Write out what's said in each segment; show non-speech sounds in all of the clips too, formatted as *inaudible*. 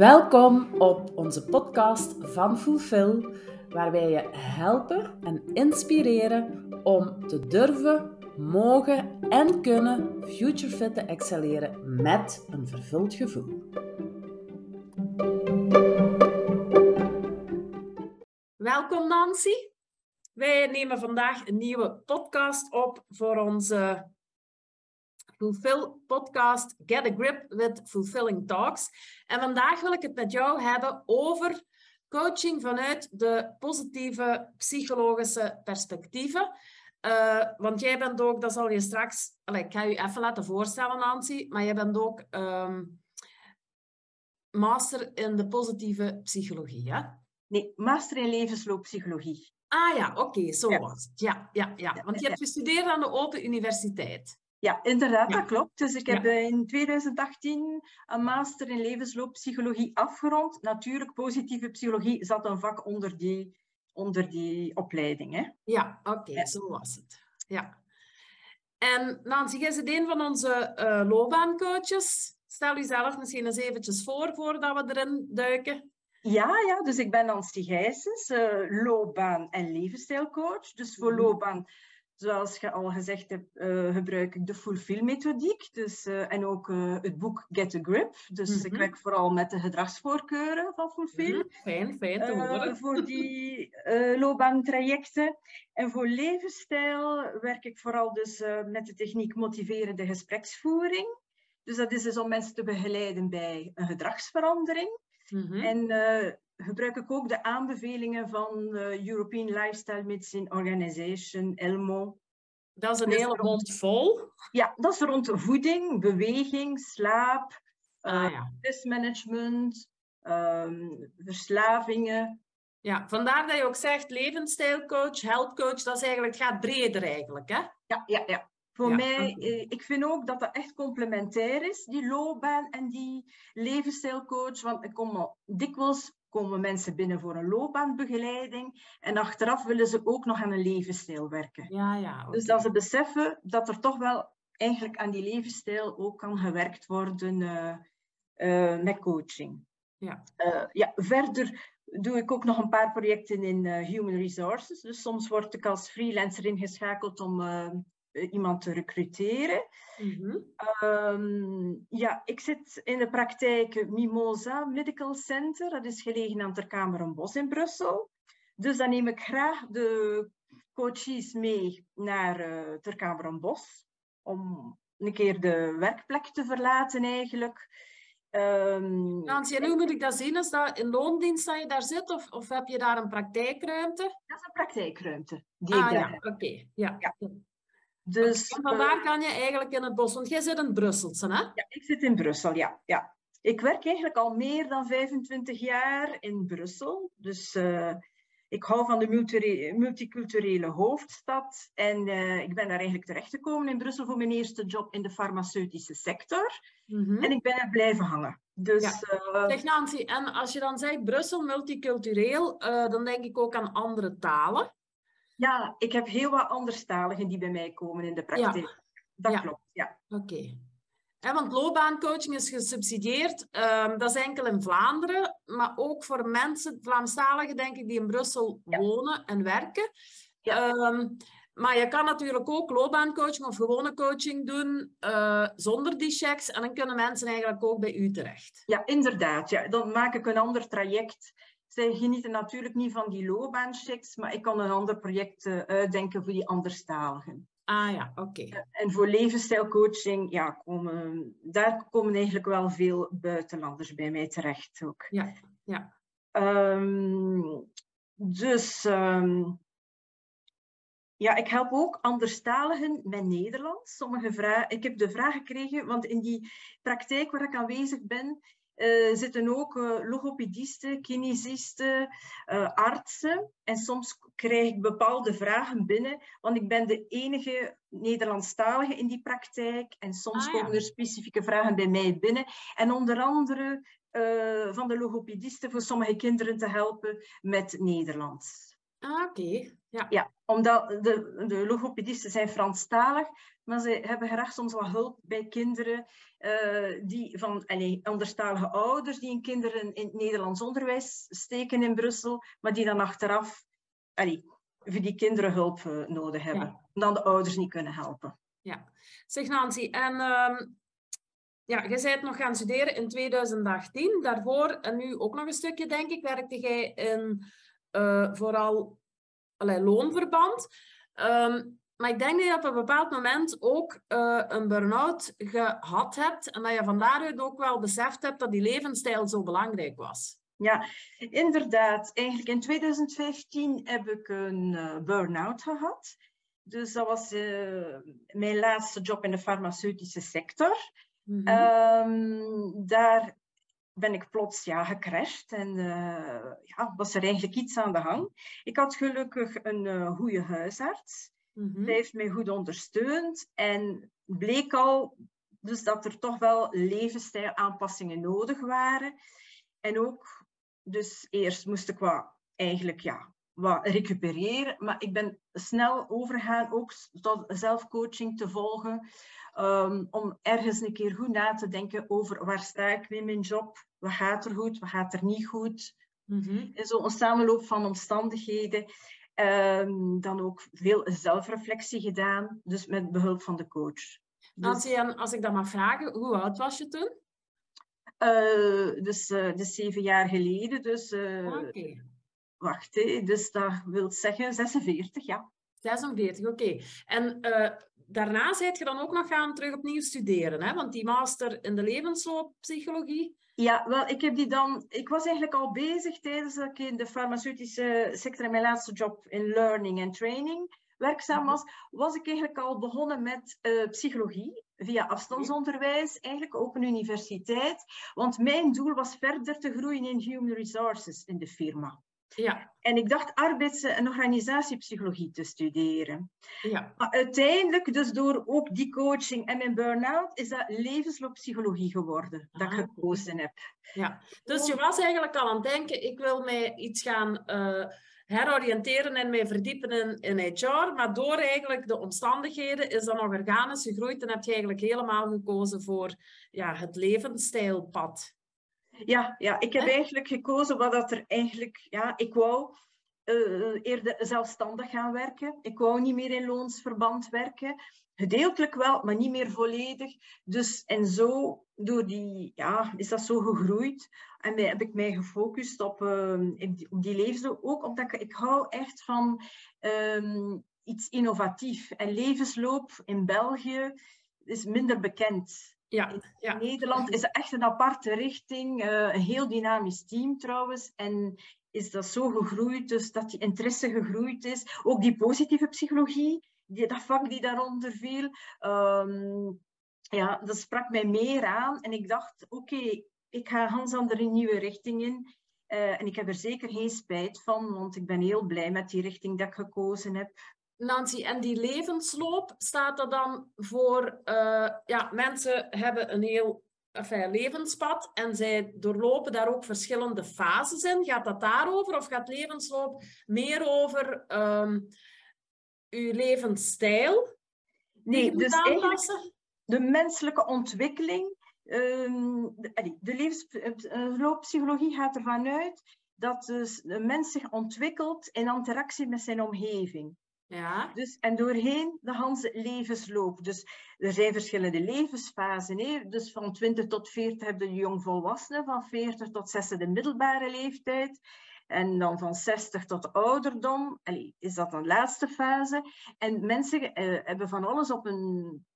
Welkom op onze podcast van Fulfill, waar wij je helpen en inspireren om te durven, mogen en kunnen futurefit te excelleren met een vervuld gevoel. Welkom Nancy. Wij nemen vandaag een nieuwe podcast op voor onze Fulfill podcast Get a Grip with Fulfilling Talks. En vandaag wil ik het met jou hebben over coaching vanuit de positieve psychologische perspectieven. Uh, want jij bent ook, dat zal je straks, allez, ik ga je even laten voorstellen, Nancy, maar jij bent ook um, master in de positieve psychologie, hè? Nee, master in levenslooppsychologie. Ah ja, oké, okay, zo ja. was het. Ja, ja, ja, want je hebt gestudeerd aan de Open Universiteit. Ja, inderdaad, dat klopt. Dus ik heb in 2018 een master in levenslooppsychologie afgerond. Natuurlijk, positieve psychologie zat een vak onder die, onder die opleiding. Hè? Ja, oké, zo was het. Ja. En Nancy, jij bent een van onze uh, loopbaancoaches. Stel jezelf misschien eens eventjes voor, voordat we erin duiken. Ja, ja, dus ik ben Nancy Gijsens, uh, loopbaan- en levensstijlcoach. Dus voor mhm. loopbaan Zoals je al gezegd hebt, uh, gebruik ik de Fulfill-methodiek dus, uh, en ook uh, het boek Get a Grip. Dus mm -hmm. ik mhm. werk vooral met de gedragsvoorkeuren van Fulfill. Mm -hmm. Fijn, fijn te horen. voor die loopbaantrajecten. En voor levensstijl werk ik vooral dus met de techniek motiverende gespreksvoering. Dus dat is dus om mensen te begeleiden bij een gedragsverandering. Mm -hmm. En gebruik ik ook de aanbevelingen van de European Lifestyle Medicine Organization, ELMO. Dat is een hele mond vol. Ja, dat is rond voeding, beweging, slaap, ah, uh, ja. stressmanagement, um, verslavingen. Ja, vandaar dat je ook zegt levensstijlcoach, healthcoach, dat is eigenlijk, het gaat breder eigenlijk, hè? Ja, ja, ja. Voor mij, eh, ik vind ook dat dat echt complementair is, die loopbaan en die levensstijlcoach. Want ik kom al dikwijls komen mensen binnen voor een loopbaanbegeleiding en achteraf willen ze ook nog aan een levensstijl werken. Ja, ja, Dus dat ze beseffen dat er toch wel eigenlijk aan die levensstijl ook kan gewerkt worden uh, uh, met coaching. Ja. Uh, ja, verder doe ik ook nog een paar projecten in Human Resources. Dus soms word ik als freelancer ingeschakeld om eh, iemand te recruteren. Mm -hmm. ja, ik zit in de praktijk Mimosa Medical Center. Dat is gelegen aan Ter Bos in Brussel. Dus dan neem ik graag de coaches mee naar uh, Bos. Om een keer de werkplek te verlaten eigenlijk. Um, Nancy, en hoe moet ik dat zien? Is dat in loondienst dat je daar zit? Of, of heb je daar een praktijkruimte? Dat is een praktijkruimte. Die ah, ja, oké. Ja. ja. Dus, van waar uh, kan je eigenlijk in het bos? Want jij zit in Brussel, hè? Ja, ik zit in Brussel, ja. ja. Ik werk eigenlijk al meer dan 25 jaar in Brussel. Dus uh, ik hou van de multiculturele hoofdstad. En uh, ik ben daar eigenlijk terechtgekomen in Brussel voor mijn eerste job in de farmaceutische sector. Mm -hmm. En ik ben er blijven hangen. Dus, ja. Zeg Nancy, en als je dan zegt Brussel multicultureel, dan denk ik ook aan andere talen. Ja, ik heb heel wat anderstaligen die bij mij komen in de praktijk. Ja. Dat klopt, ja. Oké. Okay. want loopbaancoaching is gesubsidieerd. Um, dat is enkel in Vlaanderen, maar ook voor mensen, Vlaamstaligen denk ik, die in Brussel ja. wonen en werken. Ja. Um, maar je kan natuurlijk ook loopbaancoaching of gewone coaching doen uh, zonder die checks. En dan kunnen mensen eigenlijk ook bij u terecht. Ja, inderdaad. Ja. Dan maak ik een ander traject zij genieten natuurlijk niet van die loopbaanchecks, maar ik kan een ander project uh, uitdenken voor die anderstaligen. Ah ja, oké. Okay. En voor levensstijlcoaching, ja, komen, daar komen eigenlijk wel veel buitenlanders bij mij terecht ook. Ja, ja. Um, dus um, ja, ik help ook anderstaligen met Nederlands. Sommige vragen, ik heb de vraag gekregen, want in die praktijk waar ik aanwezig ben, uh, zitten ook uh, logopedisten, kinesisten, uh, artsen. En soms krijg ik bepaalde vragen binnen, want ik ben de enige Nederlandstalige in die praktijk. En soms ah, ja. komen er specifieke vragen bij mij binnen. En onder andere van de logopedisten voor sommige kinderen te helpen met Nederlands. Ah, oké. Ja. ja, omdat de, de logopedisten zijn Franstalig, maar ze hebben graag soms wat hulp bij kinderen uh, die van allez, anderstalige ouders die hun kinderen in het Nederlands onderwijs steken in Brussel, maar die dan achteraf allez, voor die kinderen hulp uh, nodig hebben. Ja. En dan de ouders niet kunnen helpen. Ja, zeg Nancy, en um, ja, je bent nog gaan studeren in 2018. Daarvoor, en nu ook nog een stukje, denk ik, werkte jij in uh, vooral loonverband. Um, maar ik denk dat je op een bepaald moment ook uh, een burn-out gehad hebt en dat je van daaruit ook wel beseft hebt dat die levensstijl zo belangrijk was. Ja, inderdaad. Eigenlijk in 2015 heb ik een uh, burn-out gehad. Dus dat was uh, mijn laatste job in de farmaceutische sector. Mm -hmm. um, daar ben ik plots ja, gecrashed en uh, ja, was er eigenlijk iets aan de hand. Ik had gelukkig een uh, goede huisarts. Mm -hmm. Hij heeft mij goed ondersteund en bleek al dus dat er toch wel levensstijlaanpassingen nodig waren. En ook, dus eerst moest ik wat, eigenlijk ja, wat recupereren, maar ik ben snel overgegaan ook tot zelfcoaching te volgen. Um, om ergens een keer goed na te denken over waar sta ik met mijn job, wat gaat er goed, wat gaat er niet goed. Mm -hmm. En zo een samenloop van omstandigheden. Um, dan ook veel zelfreflectie gedaan, dus met behulp van de coach. Dus, als, als ik dan mag vragen, hoe oud was je toen? Uh, dus, uh, dus zeven jaar geleden. Dus, uh, okay. Wacht, dus dat wil zeggen 46, ja. 46, oké. Okay. En daarna zijt je dan ook nog gaan terug opnieuw studeren, hè? want die master in de levenslooppsychologie. Ja, wel, ik heb die dan. Ik was eigenlijk al bezig tijdens dat ik in de farmaceutische sector in mijn laatste job in learning en training werkzaam was, was ik eigenlijk al begonnen met uh, psychologie via afstandsonderwijs, eigenlijk open universiteit. Want mijn doel was verder te groeien in human resources in de firma. Ja. En ik dacht arbeids- en organisatiepsychologie te studeren. Ja. Maar uiteindelijk, dus door ook die coaching en mijn burn-out, is dat levenslooppsychologie geworden dat ik gekozen heb. Ja, dus je was eigenlijk al aan het denken, ik wil mij iets gaan uh, heroriënteren en mij verdiepen in, in HR, maar door eigenlijk de omstandigheden is dat nog organisch gegroeid en heb je eigenlijk helemaal gekozen voor ja, het levensstijlpad. Ja, ja, ik heb eigenlijk gekozen wat dat er eigenlijk... Ja, ik wou uh, eerder zelfstandig gaan werken. Ik wou niet meer in loonsverband werken. Gedeeltelijk wel, maar niet meer volledig. Dus en zo, door die, ja, is dat zo gegroeid. En mij, heb ik mij gefocust op, uh, op die levensloop. Ook omdat ik, ik hou echt van um, iets innovatief. En levensloop in België is minder bekend. Ja, Nederland is echt een aparte richting, uh, een heel dynamisch team trouwens. En is dat zo gegroeid, dus dat die interesse gegroeid is. Ook die positieve psychologie, die, dat vak die daaronder viel, um, ja, dat sprak mij meer aan. En ik dacht, oké, okay, ik ga Hans andere nieuwe richting in. Uh, en ik heb er zeker geen spijt van, want ik ben heel blij met die richting dat ik gekozen heb. Nancy, en die levensloop staat er dan voor, uh, ja, mensen hebben een heel enfin, levenspad en zij doorlopen daar ook verschillende fases in. Gaat dat daarover of gaat levensloop meer over um, uw levensstijl? Nee, dus eigenlijk de menselijke ontwikkeling. Um, de, de levenslooppsychologie gaat ervan uit dat dus de mens zich ontwikkelt in interactie met zijn omgeving. Ja. Dus, en doorheen de hele levensloop. Dus er zijn verschillende levensfasen. Dus van 20 tot 40 heb je jongvolwassenen, van 40 tot 60 de middelbare leeftijd. En dan van 60 tot ouderdom is dat een laatste fase. En mensen eh, hebben van alles op een,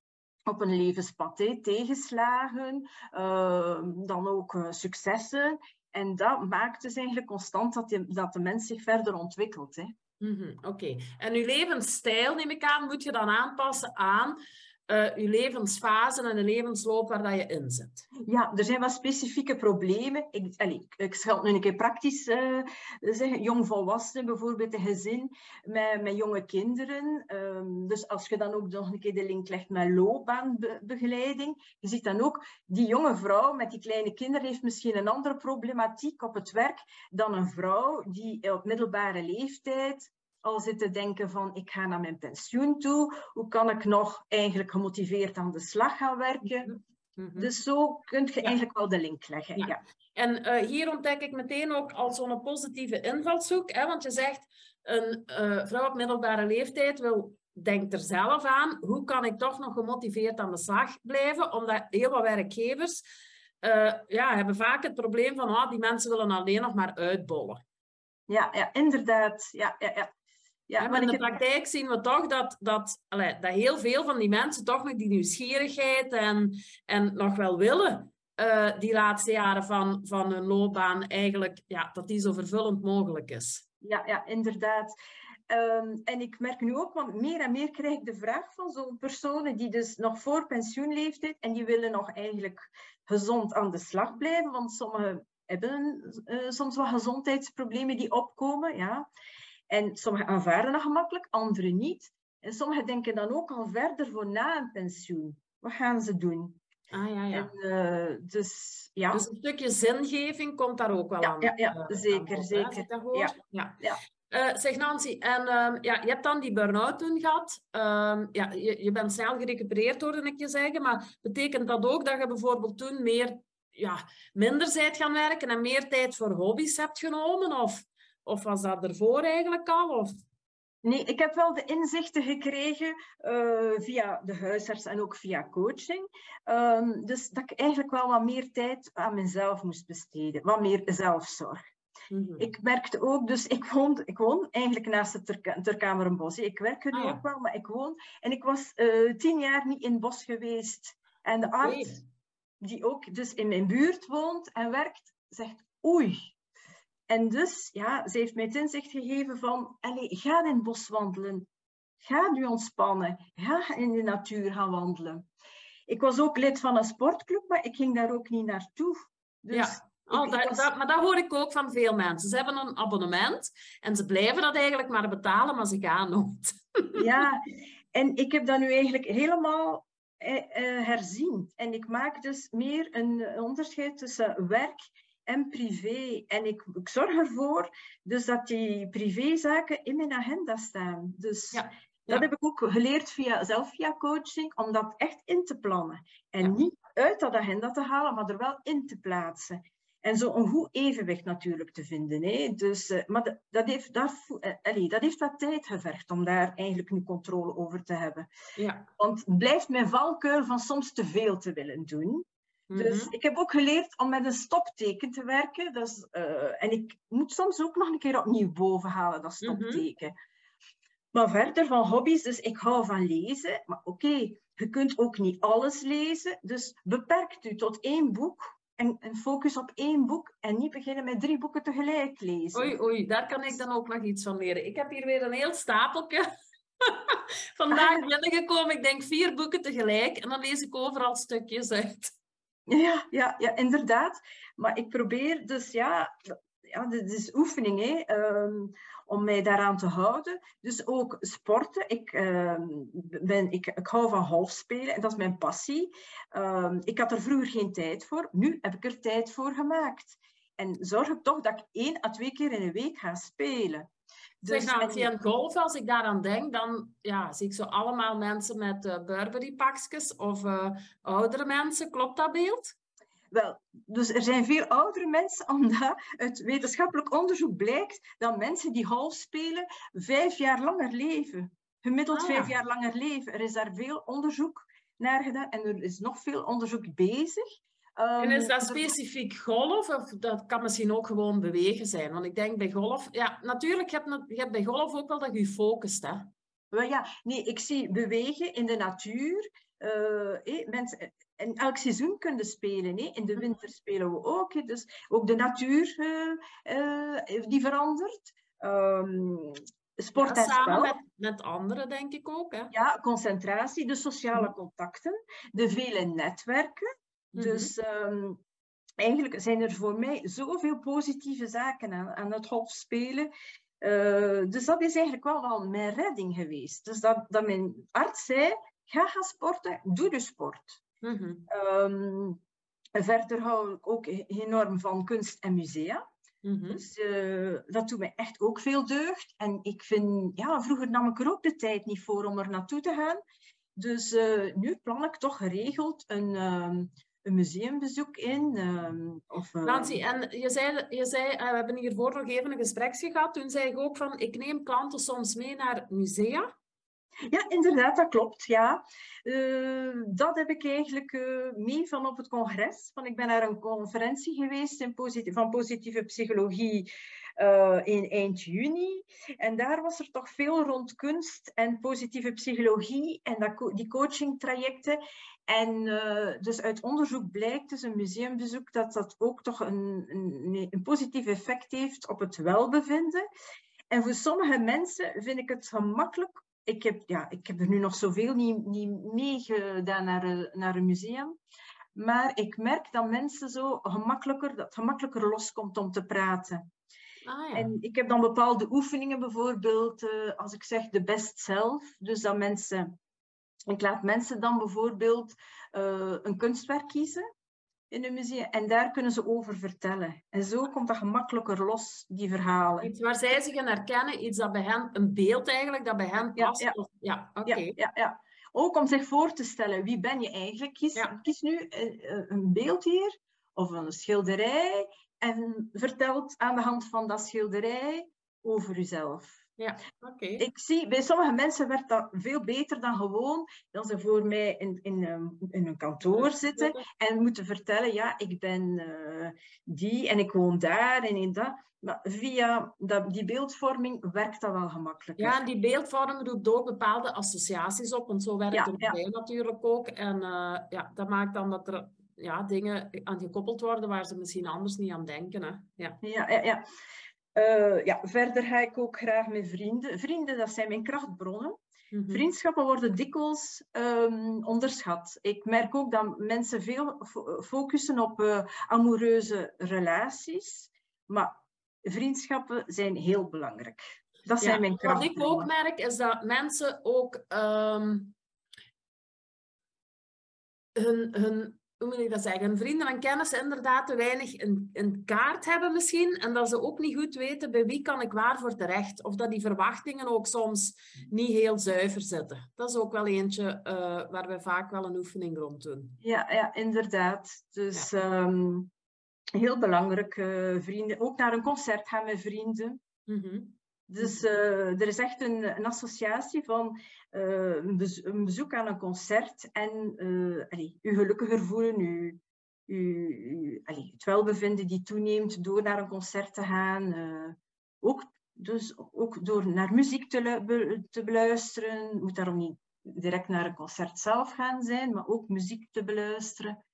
op een levenspad. Tegenslagen, uh, dan ook uh, successen. En dat maakt dus eigenlijk constant dat, dat de mens zich verder ontwikkelt. Hè? Mm -hmm, Oké. En uw levensstijl, neem ik aan, moet je dan aanpassen aan uh, je levensfase en de levensloop waar dat je in zit. Ja, er zijn wat specifieke problemen. Ik, allez, ik zal het nu een keer praktisch uh, zeggen. Jongvolwassenen, bijvoorbeeld een gezin met, met jonge kinderen. Um, dus als je dan ook nog een keer de link legt met loopbaanbegeleiding, je ziet dan ook, die jonge vrouw met die kleine kinderen heeft misschien een andere problematiek op het werk dan een vrouw die op middelbare leeftijd al zit te denken van ik ga naar mijn pensioen toe, hoe kan ik nog eigenlijk gemotiveerd aan de slag gaan werken? Mhm. Mhm. Dus zo kun je eigenlijk wel de link leggen. Ja. En uh, hier ontdek ik meteen ook al zo'n positieve invalshoek, hè, want je zegt een uh, vrouw op middelbare leeftijd wil denkt er zelf aan, hoe kan ik toch nog gemotiveerd aan de slag blijven? Omdat heel wat werkgevers uh, ja, hebben vaak het probleem van, ah, die mensen willen alleen nog maar uitbollen. Ja, ja inderdaad. Ja, ja, ja. Ja, maar in de praktijk zien we toch dat, dat, allee, dat heel veel van die mensen toch nog die nieuwsgierigheid en, en nog wel willen uh, die laatste jaren van, van hun loopbaan eigenlijk, ja, dat die zo vervullend mogelijk is. Ja, ja inderdaad. Um, en ik merk nu ook, want meer en meer krijg ik de vraag van zo'n personen die dus nog voor pensioenleeftijd en die willen nog eigenlijk gezond aan de slag blijven, want sommigen hebben uh, soms wat gezondheidsproblemen die opkomen, ja. En sommigen aanvaarden dat gemakkelijk, anderen niet. En sommigen denken dan ook al verder voor na een pensioen. Wat gaan ze doen? Ah, ja, ja. En, uh, dus, ja. dus een stukje zingeving komt daar ook wel ja, aan. Ja, ja uh, zeker, aan zeker. Ja. Ja. ja. Uh, zeg Nancy, en um, ja, je hebt dan die burn-out toen gehad. Um, ja, je, je bent snel gerecupereerd, hoorde ik je zeggen. Maar betekent dat ook dat je bijvoorbeeld toen meer, ja, minder bent gaan werken en meer tijd voor hobby's hebt genomen? Of? Of was dat ervoor eigenlijk al? Of? Nee, ik heb wel de inzichten gekregen uh, via de huisarts en ook via coaching. Um, dus dat ik eigenlijk wel wat meer tijd aan mezelf moest besteden. Wat meer zelfzorg. Mm -hmm. Ik merkte ook, dus ik woon, ik woon eigenlijk naast het ter, Terkamerenbos. Ik werk er nu ah, ja. ook wel, maar ik woon. En ik was uh, tien jaar niet in het bos geweest. En de arts, die ook dus in mijn buurt woont en werkt, zegt oei, en dus, ja, ze heeft mij het inzicht gegeven van, allez, ga in het bos wandelen. Ga nu ontspannen. Ga in de natuur gaan wandelen. Ik was ook lid van een sportclub, maar ik ging daar ook niet naartoe. Dus ja. Oh, dat, maar dat hoor ik ook van veel mensen. Ze hebben een abonnement en ze blijven dat eigenlijk maar betalen, maar ze gaan nooit. *laughs* Ja, en ik heb dat nu eigenlijk helemaal eh, eh, herzien. En ik maak dus meer een onderscheid tussen werk en privé. En ik, ik zorg ervoor dus dat die privézaken in mijn agenda staan. Dus ja. dat heb ik ook geleerd via, zelf via coaching, om dat echt in te plannen. En ja. niet uit dat agenda te halen, maar er wel in te plaatsen. En zo een goed evenwicht natuurlijk te vinden. Hè. Dus, uh, maar dat, dat, heeft, dat, uh, allez, dat heeft wat tijd gevergd om daar eigenlijk nu controle over te hebben. Ja. Want het blijft mijn valkuil van soms te veel te willen doen. Dus mm -hmm. ik heb ook geleerd om met een stopteken te werken. Dus, uh, en ik moet soms ook nog een keer opnieuw bovenhalen, dat stopteken. Mm -hmm. Maar verder van hobby's, dus ik hou van lezen. Maar oké, okay, je kunt ook niet alles lezen. Dus beperkt u tot één boek en, en, focus op één boek en niet beginnen met drie boeken tegelijk lezen. Oei, oei, daar kan ik dan ook nog iets van leren. Ik heb hier weer een heel stapeltje. *laughs* Vandaag *laughs* binnengekomen, ik denk vier boeken tegelijk en dan lees ik overal stukjes uit. Ja, ja, ja, inderdaad. Maar ik probeer dus, ja, ja dit is oefening, hè, um, om mij daaraan te houden. Dus ook sporten. Ik, um, ben, ik, ik hou van golfspelen en dat is mijn passie. Um, ik had er vroeger geen tijd voor. Nu heb ik er tijd voor gemaakt. En zorg ik toch dat ik één à twee keer in de week ga spelen. Dus zeg, nou, en golf, als ik daaraan denk, dan ja, zie ik zo allemaal mensen met uh, Burberry-pakjes of uh, oudere mensen. Klopt dat beeld? Wel, dus er zijn veel oudere mensen, *laughs* omdat uit wetenschappelijk onderzoek blijkt dat mensen die golf spelen vijf jaar langer leven. Gemiddeld ah. vijf jaar langer leven. Er is daar veel onderzoek naar gedaan en er is nog veel onderzoek bezig. Um, en is dat specifiek golf of dat kan misschien ook gewoon bewegen zijn? Want ik denk bij golf, ja, natuurlijk, je hebt, je hebt bij golf ook wel dat je focust, hè? Ja, nee, ik zie bewegen in de natuur. Uh, eh, mensen, in elk seizoen kunnen spelen. Hè. In de winter spelen we ook. Dus ook de natuur uh, uh, die verandert. Um, sport Ja, en samen spel. met, met anderen, denk ik ook. Hè? Ja, concentratie, de sociale Mhm. contacten, de vele netwerken. Mhm. Dus ehm, eigenlijk zijn er voor mij zoveel positieve zaken aan, aan het golfspelen. Eh, dus dat is eigenlijk wel, mijn redding geweest. Dus dat, dat mijn arts zei, ga gaan sporten, doe de sport. Mhm. Ehm, verder hou ik ook enorm van kunst en musea. Mhm. Dus eh, dat doet mij echt ook veel deugd. En ik vind, ja, vroeger nam ik er ook de tijd niet voor om er naartoe te gaan. Dus eh, nu plan ik toch geregeld een, ehm, een museumbezoek in. ehm, of, eh, Nancy, en je zei, je zei eh, we hebben hiervoor nog even een gespreksje gehad. Toen zei ik ook van, ik neem klanten soms mee naar musea. Ja, inderdaad, dat klopt. Ja. Eh, dat heb ik eigenlijk eh, mee van op het congres. Want ik ben naar een conferentie geweest in posit- van positieve psychologie in eind juni. En daar was er toch veel rond kunst en positieve psychologie en dat co- die coachingtrajecten. En eh, dus uit onderzoek blijkt, dus een museumbezoek, dat dat ook toch een, een, een positief effect heeft op het welbevinden. En voor sommige mensen vind ik het gemakkelijk ik heb, ja, ik heb er nu nog zoveel niet, niet meegedaan naar, een- naar een museum. Maar ik merk dat mensen zo gemakkelijker, dat gemakkelijker loskomt om te praten. Ah ja. En ik heb dan bepaalde oefeningen, bijvoorbeeld eh, als ik zeg de best self. Dus dat mensen, ik laat mensen dan bijvoorbeeld eh, een kunstwerk kiezen in een museum. En daar kunnen ze over vertellen. En zo komt dat gemakkelijker los, die verhalen. Iets waar zij zich in herkennen, iets dat bij hen, een beeld eigenlijk, dat bij hen Ja, past. ja. of- ja oké. Ja, ja, ja. Ook om zich voor te stellen, wie ben je eigenlijk? Kies, Ja. kies nu een, een beeld hier, of een schilderij, en vertelt aan de hand van dat schilderij over uzelf. Ja, oké. Ik zie, bij sommige mensen werkt dat veel beter dan gewoon, dat ze voor mij in, in, een- in een kantoor zitten en moeten vertellen, ja, ik ben eh, die en ik woon daar en in dat. Maar via dat, die beeldvorming werkt dat wel gemakkelijker. Ja, en die beeldvorming roept ook bepaalde associaties op, want zo werkt Ja, het ja. bij natuurlijk ook. En eh, ja, dat maakt dan dat er ja, dingen aan gekoppeld worden waar ze misschien anders niet aan denken. Hè. Ja. Ja, ja, ja. Eh, ja, verder ga ik ook graag met vrienden. Vrienden, dat zijn mijn krachtbronnen. Mhm. Vriendschappen worden dikwijls ehm, onderschat. Ik merk ook dat mensen veel fo- focussen op eh, amoureuze relaties. Maar vriendschappen zijn heel belangrijk. Dat zijn Ja, mijn Wat ik ook merk, is dat mensen ook ehm, hun, hun, hoe moet ik dat zeggen, vrienden en kennissen inderdaad te weinig een, een kaart hebben misschien. En dat ze ook niet goed weten bij wie kan ik waar voor terecht. Of dat die verwachtingen ook soms niet heel zuiver zitten. Dat is ook wel eentje eh, waar we vaak wel een oefening rond doen. Ja, ja, inderdaad. Dus ehm, heel belangrijk, eh, vrienden. Ook naar een concert gaan met vrienden. Mhm. Dus eh, er is echt een, een associatie van eh, een, bezo- een bezoek aan een concert en allee, u gelukkiger voelen, u, u, het welbevinden die toeneemt door naar een concert te gaan. ook, dus ook door naar muziek te, te beluisteren. Moet daarom niet direct naar een concert zelf gaan zijn, maar ook muziek te beluisteren.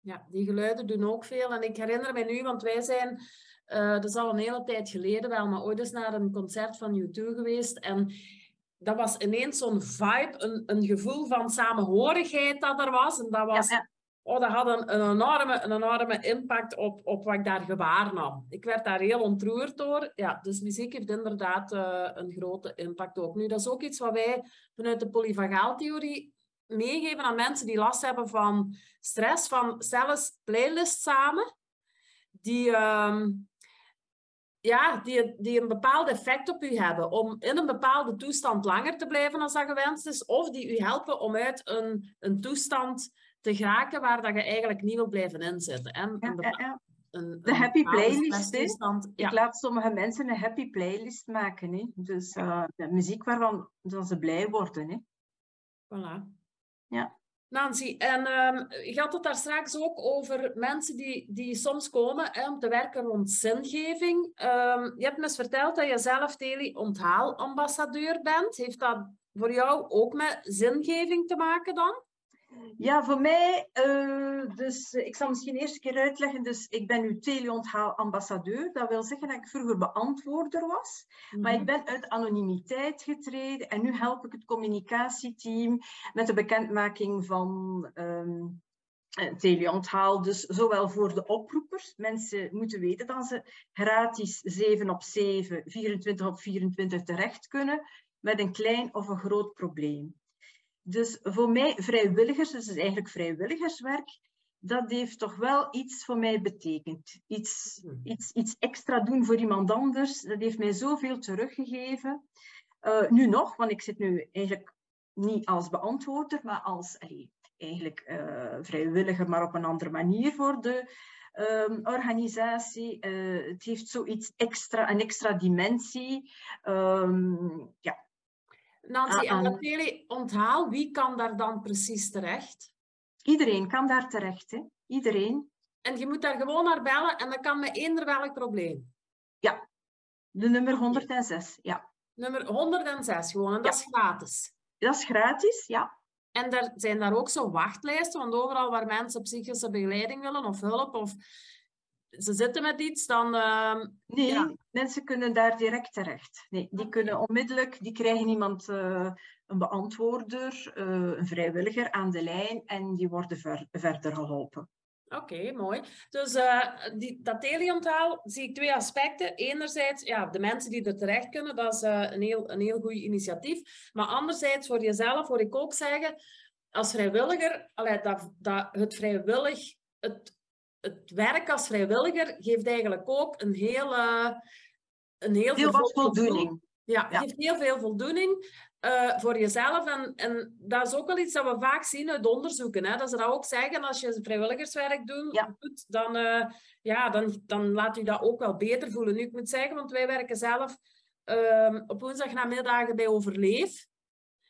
Ja, die geluiden doen ook veel. En ik herinner me nu, want wij zijn, eh, dat is al een hele tijd geleden wel, maar ooit eens naar een concert van U2 geweest. En dat was ineens zo'n vibe, een, een gevoel van samenhorigheid dat er was. En dat was, ja. Oh, dat had een, een, enorme, een enorme impact op, op wat ik daar gewaar nam. Ik werd daar heel ontroerd door. Ja, dus muziek heeft inderdaad eh, een grote impact ook. Nu, dat is ook iets wat wij vanuit de polyvagaaltheorie meegeven aan mensen die last hebben van stress, van zelfs playlists samen, die, ehm, ja, die, die een bepaald effect op u hebben, om in een bepaalde toestand langer te blijven als dat gewenst is, of die u helpen om uit een, een toestand te geraken waar dat je eigenlijk niet wil blijven inzitten. En Ja, een ja, De een happy playlist. Ja. Ik laat sommige mensen een happy playlist maken. Hè? Dus eh, de muziek waarvan ze blij worden. Hè? Voilà. Ja. Nancy, en ehm, je had het daar straks ook over mensen die, die soms komen hè, om te werken rond zingeving. Ehm, je hebt me eens verteld dat je zelf Teli onthaalambassadeur bent. Heeft dat voor jou ook met zingeving te maken dan? Ja, voor mij, uh, dus ik zal misschien eerst een keer uitleggen. Dus ik ben nu teleonthaal-ambassadeur. Dat wil zeggen dat ik vroeger beantwoorder was. Maar ik mhm. ben uit anonimiteit getreden en nu help ik het communicatieteam met de bekendmaking van um, teleonthaal. Dus zowel voor de oproepers. Mensen moeten weten dat ze gratis 7 op 7, 24 op 24 terecht kunnen met een klein of een groot probleem. Dus voor mij, vrijwilligers, dus eigenlijk vrijwilligerswerk, dat heeft toch wel iets voor mij betekend. Iets, hmm. iets, iets extra doen voor iemand anders, dat heeft mij zoveel teruggegeven. Uh, nu nog, want ik zit nu eigenlijk niet als beantwoorder, maar als eigenlijk uh, vrijwilliger, maar op een andere manier voor de um, organisatie. Uh, het heeft zoiets extra, een extra dimensie. Um, ja, Nancy, en dat teleonthaal, wie kan daar dan precies terecht? Iedereen kan daar terecht, hè? Iedereen. En je moet daar gewoon naar bellen en dat kan met eender welk probleem? Ja, de nummer 106, ja. Nummer 106 gewoon, en dat is gratis? Dat is gratis, ja. En er zijn daar ook zo wachtlijsten, want overal waar mensen psychische begeleiding willen of hulp of ze zitten met iets, dan... Uh, nee, mensen kunnen daar direct terecht. Nee, die kunnen onmiddellijk, die krijgen iemand, uh, een beantwoorder, uh, een vrijwilliger aan de lijn en die worden ver, verder geholpen. Oké, mooi. Dus uh, die, dat teleonthaal zie ik twee aspecten. Enerzijds, ja, de mensen die er terecht kunnen, dat is een, heel, een heel goed initiatief. Maar anderzijds, voor jezelf, hoor ik ook zeggen, als vrijwilliger, allee, dat, dat het vrijwillig, het het werk als vrijwilliger geeft eigenlijk ook een hele... Een heel, heel veel voldoening. Ja, ja, geeft heel veel voldoening uh, voor jezelf. En, en dat is ook wel iets dat we vaak zien uit onderzoeken. Hè? Dat ze dat ook zeggen, als je vrijwilligerswerk doen, ja. doet, dan, uh, ja, dan, dan laat je dat ook wel beter voelen. Nu, ik moet zeggen, want wij werken zelf uh, op woensdagnamiddagen bij Overleef.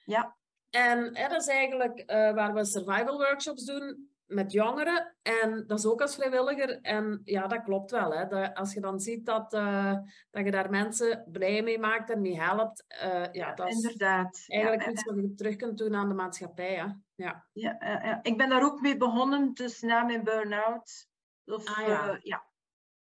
Ja. En hè, dat is eigenlijk waar we survival workshops doen met jongeren. En dat is ook als vrijwilliger. En ja, dat klopt wel. Hè. Dat, als je dan ziet dat, uh, dat je daar mensen blij mee maakt en mee helpt. Uh, ja, dat inderdaad. is eigenlijk iets wat je terug kunt doen aan de maatschappij. Hè. Ja. Ja, ik ben daar ook mee begonnen, dus na mijn burn-out. Of, ah, ja. Uh, ja.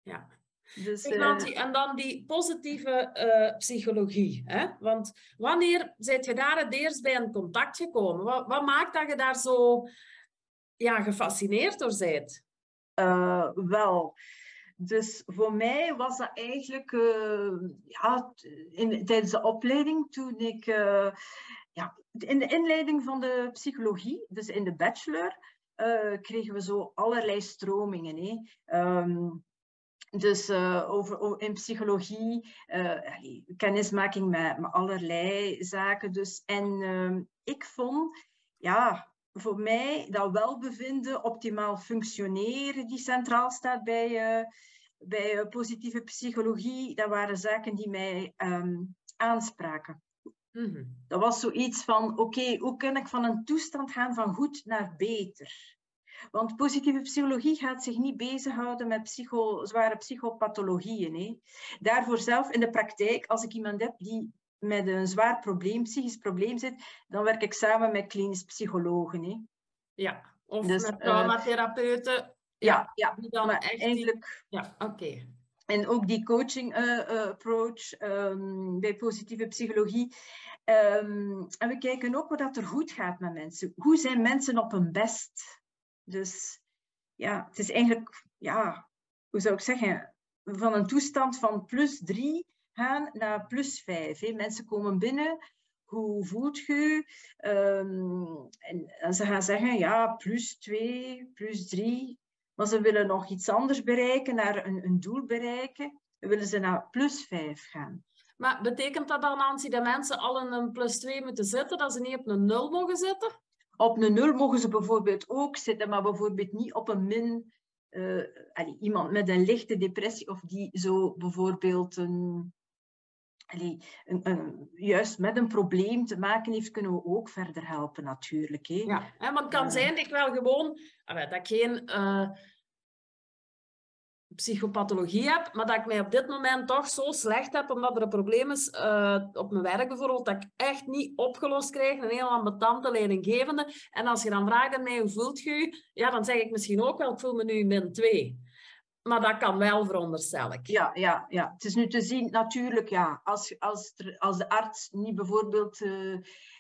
ja. Dus, en dan die positieve psychologie. Hè? Want wanneer zijt je daar het eerst bij in contact gekomen? Wat, wat maakt dat je daar zo ja, gefascineerd door zijt? Uh, wel. Dus voor mij was dat eigenlijk uh, ja, in, tijdens de opleiding toen ik uh, ja, in de inleiding van de psychologie, dus in de bachelor, kregen we zo allerlei stromingen. Hè. Um, dus over, in psychologie, kennismaking met, met, allerlei zaken. Dus. En uh, ik vond, ja, voor mij dat welbevinden, optimaal functioneren, die centraal staat bij, uh, bij uh, positieve psychologie, dat waren zaken die mij um, aanspraken. Mm -hmm. Dat was zoiets van, oké, okay, hoe kan ik van een toestand gaan van goed naar beter? Want positieve psychologie gaat zich niet bezighouden met psycho, zware psychopathologieën. Hè. Daarvoor zelf in de praktijk, als ik iemand heb die met een zwaar probleem, psychisch probleem zit, dan werk ik samen met klinisch psychologen. Hè. Ja, of dus, met traumatherapeuten. Uh, ja, ja, die dan echt eigenlijk... Ja, oké. En ook die coaching uh, uh, approach um, bij positieve psychologie. Um, en we kijken ook wat er goed gaat met mensen. Hoe zijn mensen op hun best? Dus ja, het is eigenlijk, ja, hoe zou ik zeggen, van een toestand van plus drie gaan naar plus 5. Mensen komen binnen, hoe voelt je? Um, en, ze gaan zeggen, ja, plus 2, plus 3. Maar ze willen nog iets anders bereiken, naar een, een doel bereiken. Dan willen ze naar plus 5 gaan. Maar betekent dat dan, Nancy, dat mensen al in een plus 2 moeten zitten, dat ze niet op een 0 mogen zitten? Op een 0 mogen ze bijvoorbeeld ook zitten, maar bijvoorbeeld niet op een min. Uh, allee, iemand met een lichte depressie of die zo bijvoorbeeld een, allee, een, een, juist met een probleem te maken heeft, kunnen we ook verder helpen natuurlijk. Hè. Ja, hè, want het kan zijn dat ik wel gewoon, dat ik geen... Uh, psychopathologie heb, maar dat ik mij op dit moment toch zo slecht heb, omdat er een probleem is uh, op mijn werk bijvoorbeeld, dat ik echt niet opgelost krijg, een heel ambetante leidinggevende. En als je dan vraagt aan mij, hoe voelt je je? Ja, dan zeg ik misschien ook wel, ik voel me nu min 2. Maar dat kan wel, veronderstel ik. Ja, ja, ja. Het is nu te zien, natuurlijk, ja. Als, als, als de arts niet bijvoorbeeld... Uh,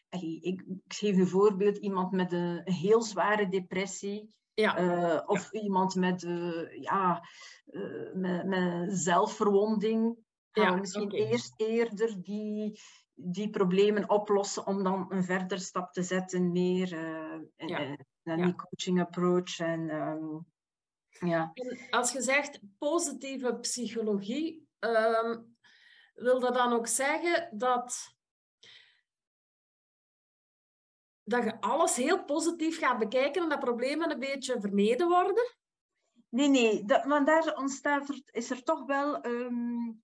ik, ik geef een voorbeeld, iemand met een heel zware depressie ja. Uh, of iemand met, uh, ja, uh, met, met, zelfverwonding. Gaan ja, misschien okay. eerst eerder die, die problemen oplossen om dan een verder stap te zetten, meer ja. naar die coaching approach. En, um, ja. En als je zegt positieve psychologie, um, wil dat dan ook zeggen dat dat je alles heel positief gaat bekijken en dat problemen een beetje vermeden worden? Nee, nee, dat, want daar ontstaat er, is er toch wel um,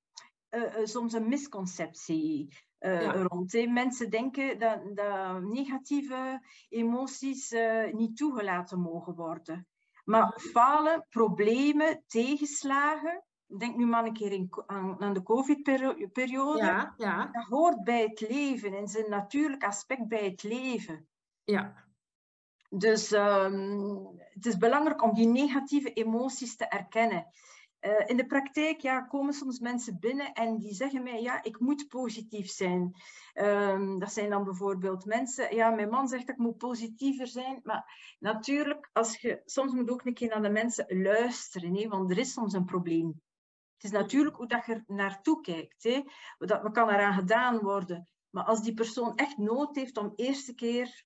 uh, soms een misconceptie uh, rond. Mensen denken dat, dat negatieve emoties uh, niet toegelaten mogen worden. Maar falen, problemen, tegenslagen, denk nu maar een keer in, aan, aan, de COVID-periode, ja, ja. dat hoort bij het leven, in zijn natuurlijk aspect bij het leven. Ja. Dus um, het is belangrijk om die negatieve emoties te erkennen. Uh, in de praktijk ja, komen soms mensen binnen en die zeggen mij, ja, ik moet positief zijn. Um, dat zijn dan bijvoorbeeld mensen, ja, mijn man zegt dat ik moet positiever zijn. Maar natuurlijk, als je, soms moet ook een keer naar de mensen luisteren, hè, want er is soms een probleem. Het is natuurlijk hoe dat je er naartoe kijkt. Hè. Wat, wat kan eraan gedaan worden? Maar als die persoon echt nood heeft om eerste keer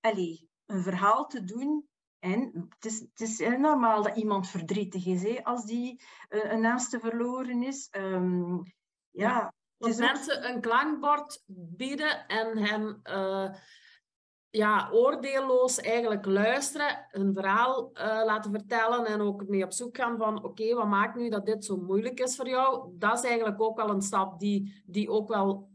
allez, een verhaal te doen. En het is, het is heel normaal dat iemand verdrietig is, hè, als die uh, een naaste verloren is. Um, ja, mensen een klankbord bieden en hem uh, ja, oordeelloos eigenlijk luisteren, hun verhaal uh, laten vertellen en ook mee op zoek gaan van oké, okay, wat maakt nu dat dit zo moeilijk is voor jou? Dat is eigenlijk ook wel een stap die, die ook wel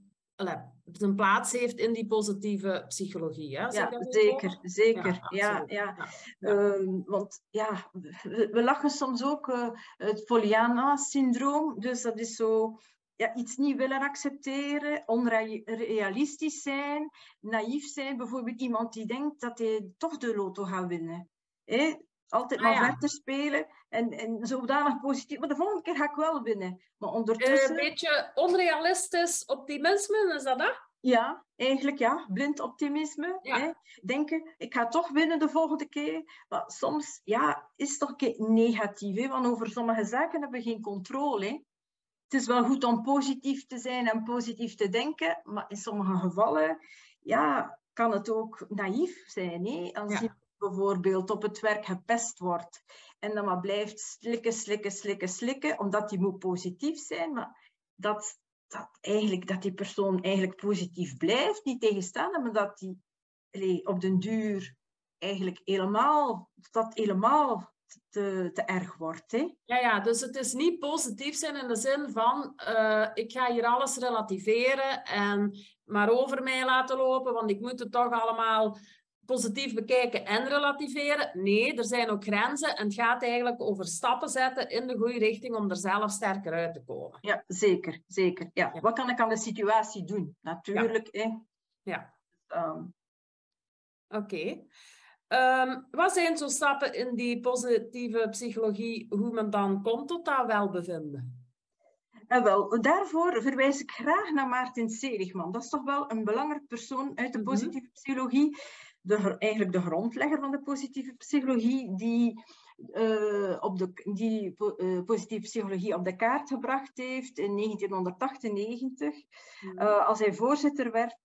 zijn plaats heeft in die positieve psychologie. Hè? Ja, zeker, zeker. Ja, ja, ja. Um, want ja, we, we, lachen soms ook uh, het Pollyanna-syndroom. Dus dat is zo ja, iets niet willen accepteren, onrealistisch zijn, naïef zijn. Bijvoorbeeld iemand die denkt dat hij toch de loto gaat winnen. Hè? Altijd ah, maar verder spelen en, en zodanig positief. Maar de volgende keer ga ik wel winnen. Maar ondertussen... Een beetje onrealistisch optimisme, is dat dat? Ja, eigenlijk ja. Blind optimisme. Ja. Hè? Denken, ik ga toch winnen de volgende keer. Maar soms ja, is het toch een keer negatief. Hè? Want over sommige zaken hebben we geen controle. Hè? Het is wel goed om positief te zijn en positief te denken. Maar in sommige gevallen ja, kan het ook naïef zijn. Hè? Als je bijvoorbeeld op het werk gepest wordt en dan maar blijft slikken, slikken, slikken, slikken, omdat die moet positief zijn, maar dat, dat, eigenlijk, dat die persoon eigenlijk positief blijft, niet tegenstaan, maar dat die op den duur eigenlijk helemaal, dat helemaal te, te erg wordt. Hè? Ja, ja, dus het is niet positief zijn in de zin van uh, ik ga hier alles relativeren en maar over mij laten lopen, want ik moet het toch allemaal positief bekijken en relativeren. Nee, er zijn ook grenzen en het gaat eigenlijk over stappen zetten in de goede richting om er zelf sterker uit te komen. Ja, zeker. zeker. Ja. Wat kan ik aan de situatie doen? Natuurlijk. Ja. Hè? ja. Um... Oké. Okay. Um, wat zijn zo stappen in die positieve psychologie, hoe men dan komt tot dat welbevinden? En wel, daarvoor verwijs ik graag naar Maarten Seligman. Dat is toch wel een belangrijk persoon uit de mhm. positieve psychologie de, eigenlijk de grondlegger van de positieve psychologie, die, uh, op de, die uh, positieve psychologie op de kaart gebracht heeft in 1998, uh, eh, als hij voorzitter werd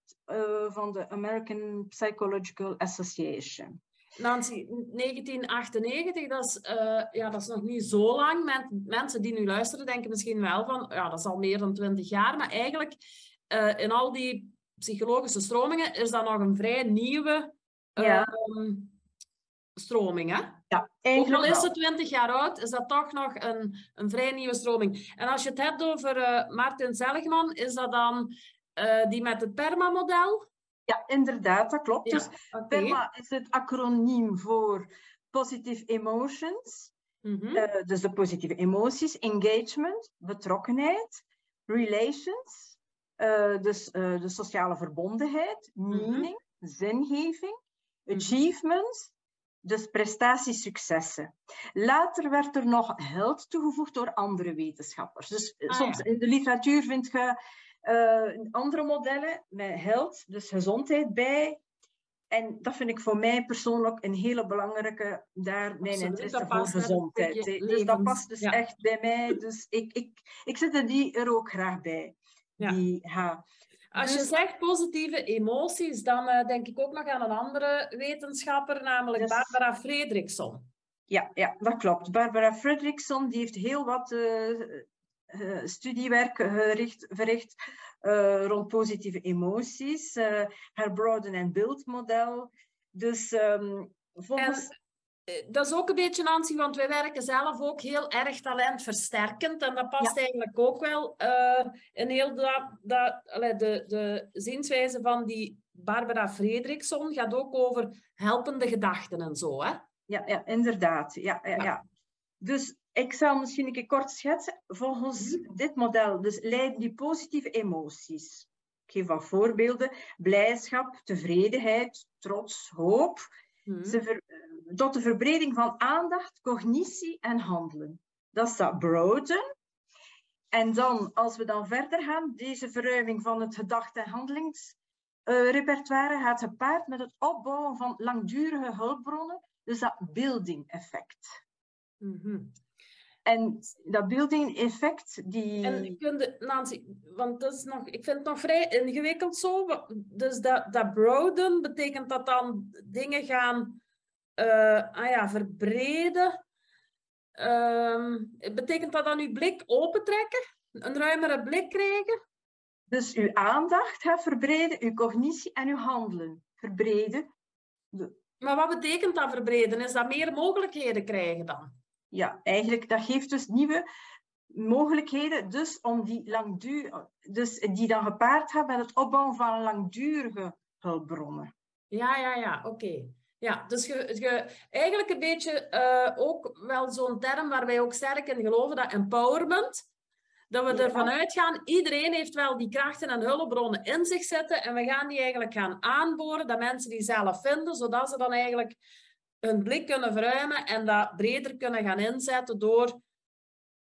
van de American Psychological Association. Nancy, 1998, dat is, ja, dat is nog niet zo lang. Men, mensen die nu luisteren denken misschien wel van, ja, dat is al meer dan 20 jaar. Maar eigenlijk, in al die psychologische stromingen, is dat nog een vrij nieuwe ja. Um, stroming. Hè? Ja, Ook al is het 20 jaar oud, is dat toch nog een, een vrij nieuwe stroming. En als je het hebt over uh, Martin Seligman, is dat dan uh, die met het PERMA-model? Ja, inderdaad, dat klopt. Ja, dus okay. PERMA is het acroniem voor Positive Emotions. Mhm. Eh, dus de positieve emoties, engagement, betrokkenheid, relations, eh, dus eh, de sociale verbondenheid, meaning, zingeving, achievements, dus prestatiessuccessen. Later werd er nog held toegevoegd door andere wetenschappers. Dus eh, Ah, soms ja. in de literatuur vind je eh, andere modellen met held, dus gezondheid bij. En dat vind ik voor mij persoonlijk een hele belangrijke, daar mijn Absoluut, interesse voor gezondheid. Dus dat past dus ja. echt bij mij. Dus ik, ik, ik zet er die er ook graag bij. Ja. Die. Als je Dus- zegt positieve emoties, dan eh, denk ik ook nog aan een andere wetenschapper, namelijk Dus- Barbara Fredriksson. Ja, ja, dat klopt. Barbara Fredriksson die heeft heel wat eh, eh, studiewerk gericht, verricht rond positieve emoties. haar Broaden and Build model. Dus ehm, volgens... Dat is ook een beetje Nancy, want wij werken zelf ook heel erg talentversterkend. En dat past eigenlijk ook wel eh, in heel dat, de, de zienswijze van die Barbara Fredriksson gaat ook over helpende gedachten en zo. Hè? Ja, ja inderdaad. Ja, ja, Ja. ja. Dus ik zal misschien een keer kort schetsen. Volgens dit model dus leiden die positieve emoties. Ik geef wat voorbeelden. Blijdschap, tevredenheid, trots, hoop. Hm. Ze ver- eh, tot de verbreding van aandacht, cognitie en handelen. Dat is dat broaden. En dan, als we dan verder gaan, deze verruiming van het gedachte- en handelingsrepertoire gaat gepaard met het opbouwen van langdurige hulpbronnen, dus dat building effect. Mhm. En dat building effect, die... En Nancy, want dat is nog, ik vind het nog vrij ingewikkeld zo. Dus dat, dat broaden, betekent dat dan dingen gaan eh, ah ja, verbreden? Ehm, betekent dat dan uw blik opentrekken? Een ruimere blik krijgen? Dus uw aandacht gaat verbreden, uw cognitie en uw handelen verbreden. Maar wat betekent dat verbreden? Is dat meer mogelijkheden krijgen dan? Ja, eigenlijk, dat geeft dus nieuwe mogelijkheden dus om die langduur, dus die dan gepaard gaat met het opbouwen van langdurige hulpbronnen. Ja, ja, ja, oké. Ja, dus je, je, eigenlijk een beetje eh, ook wel zo'n term waar wij ook sterk in geloven, dat empowerment. Dat we ervan uitgaan, iedereen heeft wel die krachten en hulpbronnen in zich zitten en we gaan die eigenlijk gaan aanboren, dat mensen die zelf vinden, zodat ze dan eigenlijk hun blik kunnen verruimen en dat breder kunnen gaan inzetten door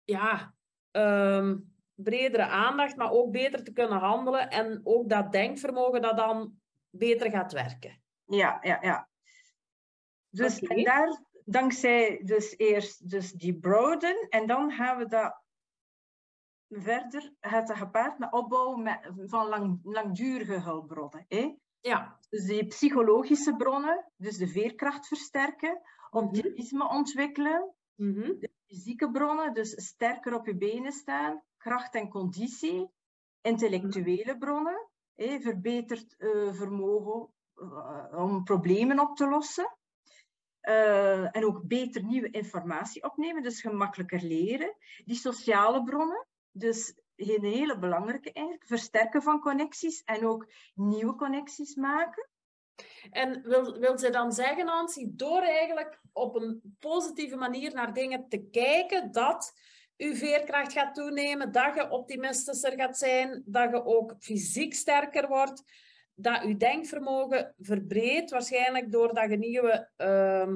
ja, ehm, bredere aandacht, maar ook beter te kunnen handelen en ook dat denkvermogen dat dan beter gaat werken. Ja, ja, ja. Dus en daar, dankzij dus eerst dus die broaden, en dan gaan we dat verder, gaat dat gepaard met opbouwen met, van lang, langdurige hulpbronnen. Hè? Ja, Dus die psychologische bronnen, dus de veerkracht versterken, optimisme ontwikkelen, mhm. fysieke bronnen, dus sterker op je benen staan, kracht en conditie, intellectuele bronnen, hè, verbeterd eh, vermogen eh, om problemen op te lossen. Eh, en ook beter nieuwe informatie opnemen, dus gemakkelijker leren. Die sociale bronnen, dus een hele belangrijke eigenlijk, versterken van connecties en ook nieuwe connecties maken. En wil, wil ze dan zeggen, Nancy, door eigenlijk op een positieve manier naar dingen te kijken, dat uw veerkracht gaat toenemen, dat je optimistischer gaat zijn, dat je ook fysiek sterker wordt, dat je denkvermogen verbreedt, waarschijnlijk doordat je nieuwe... ehm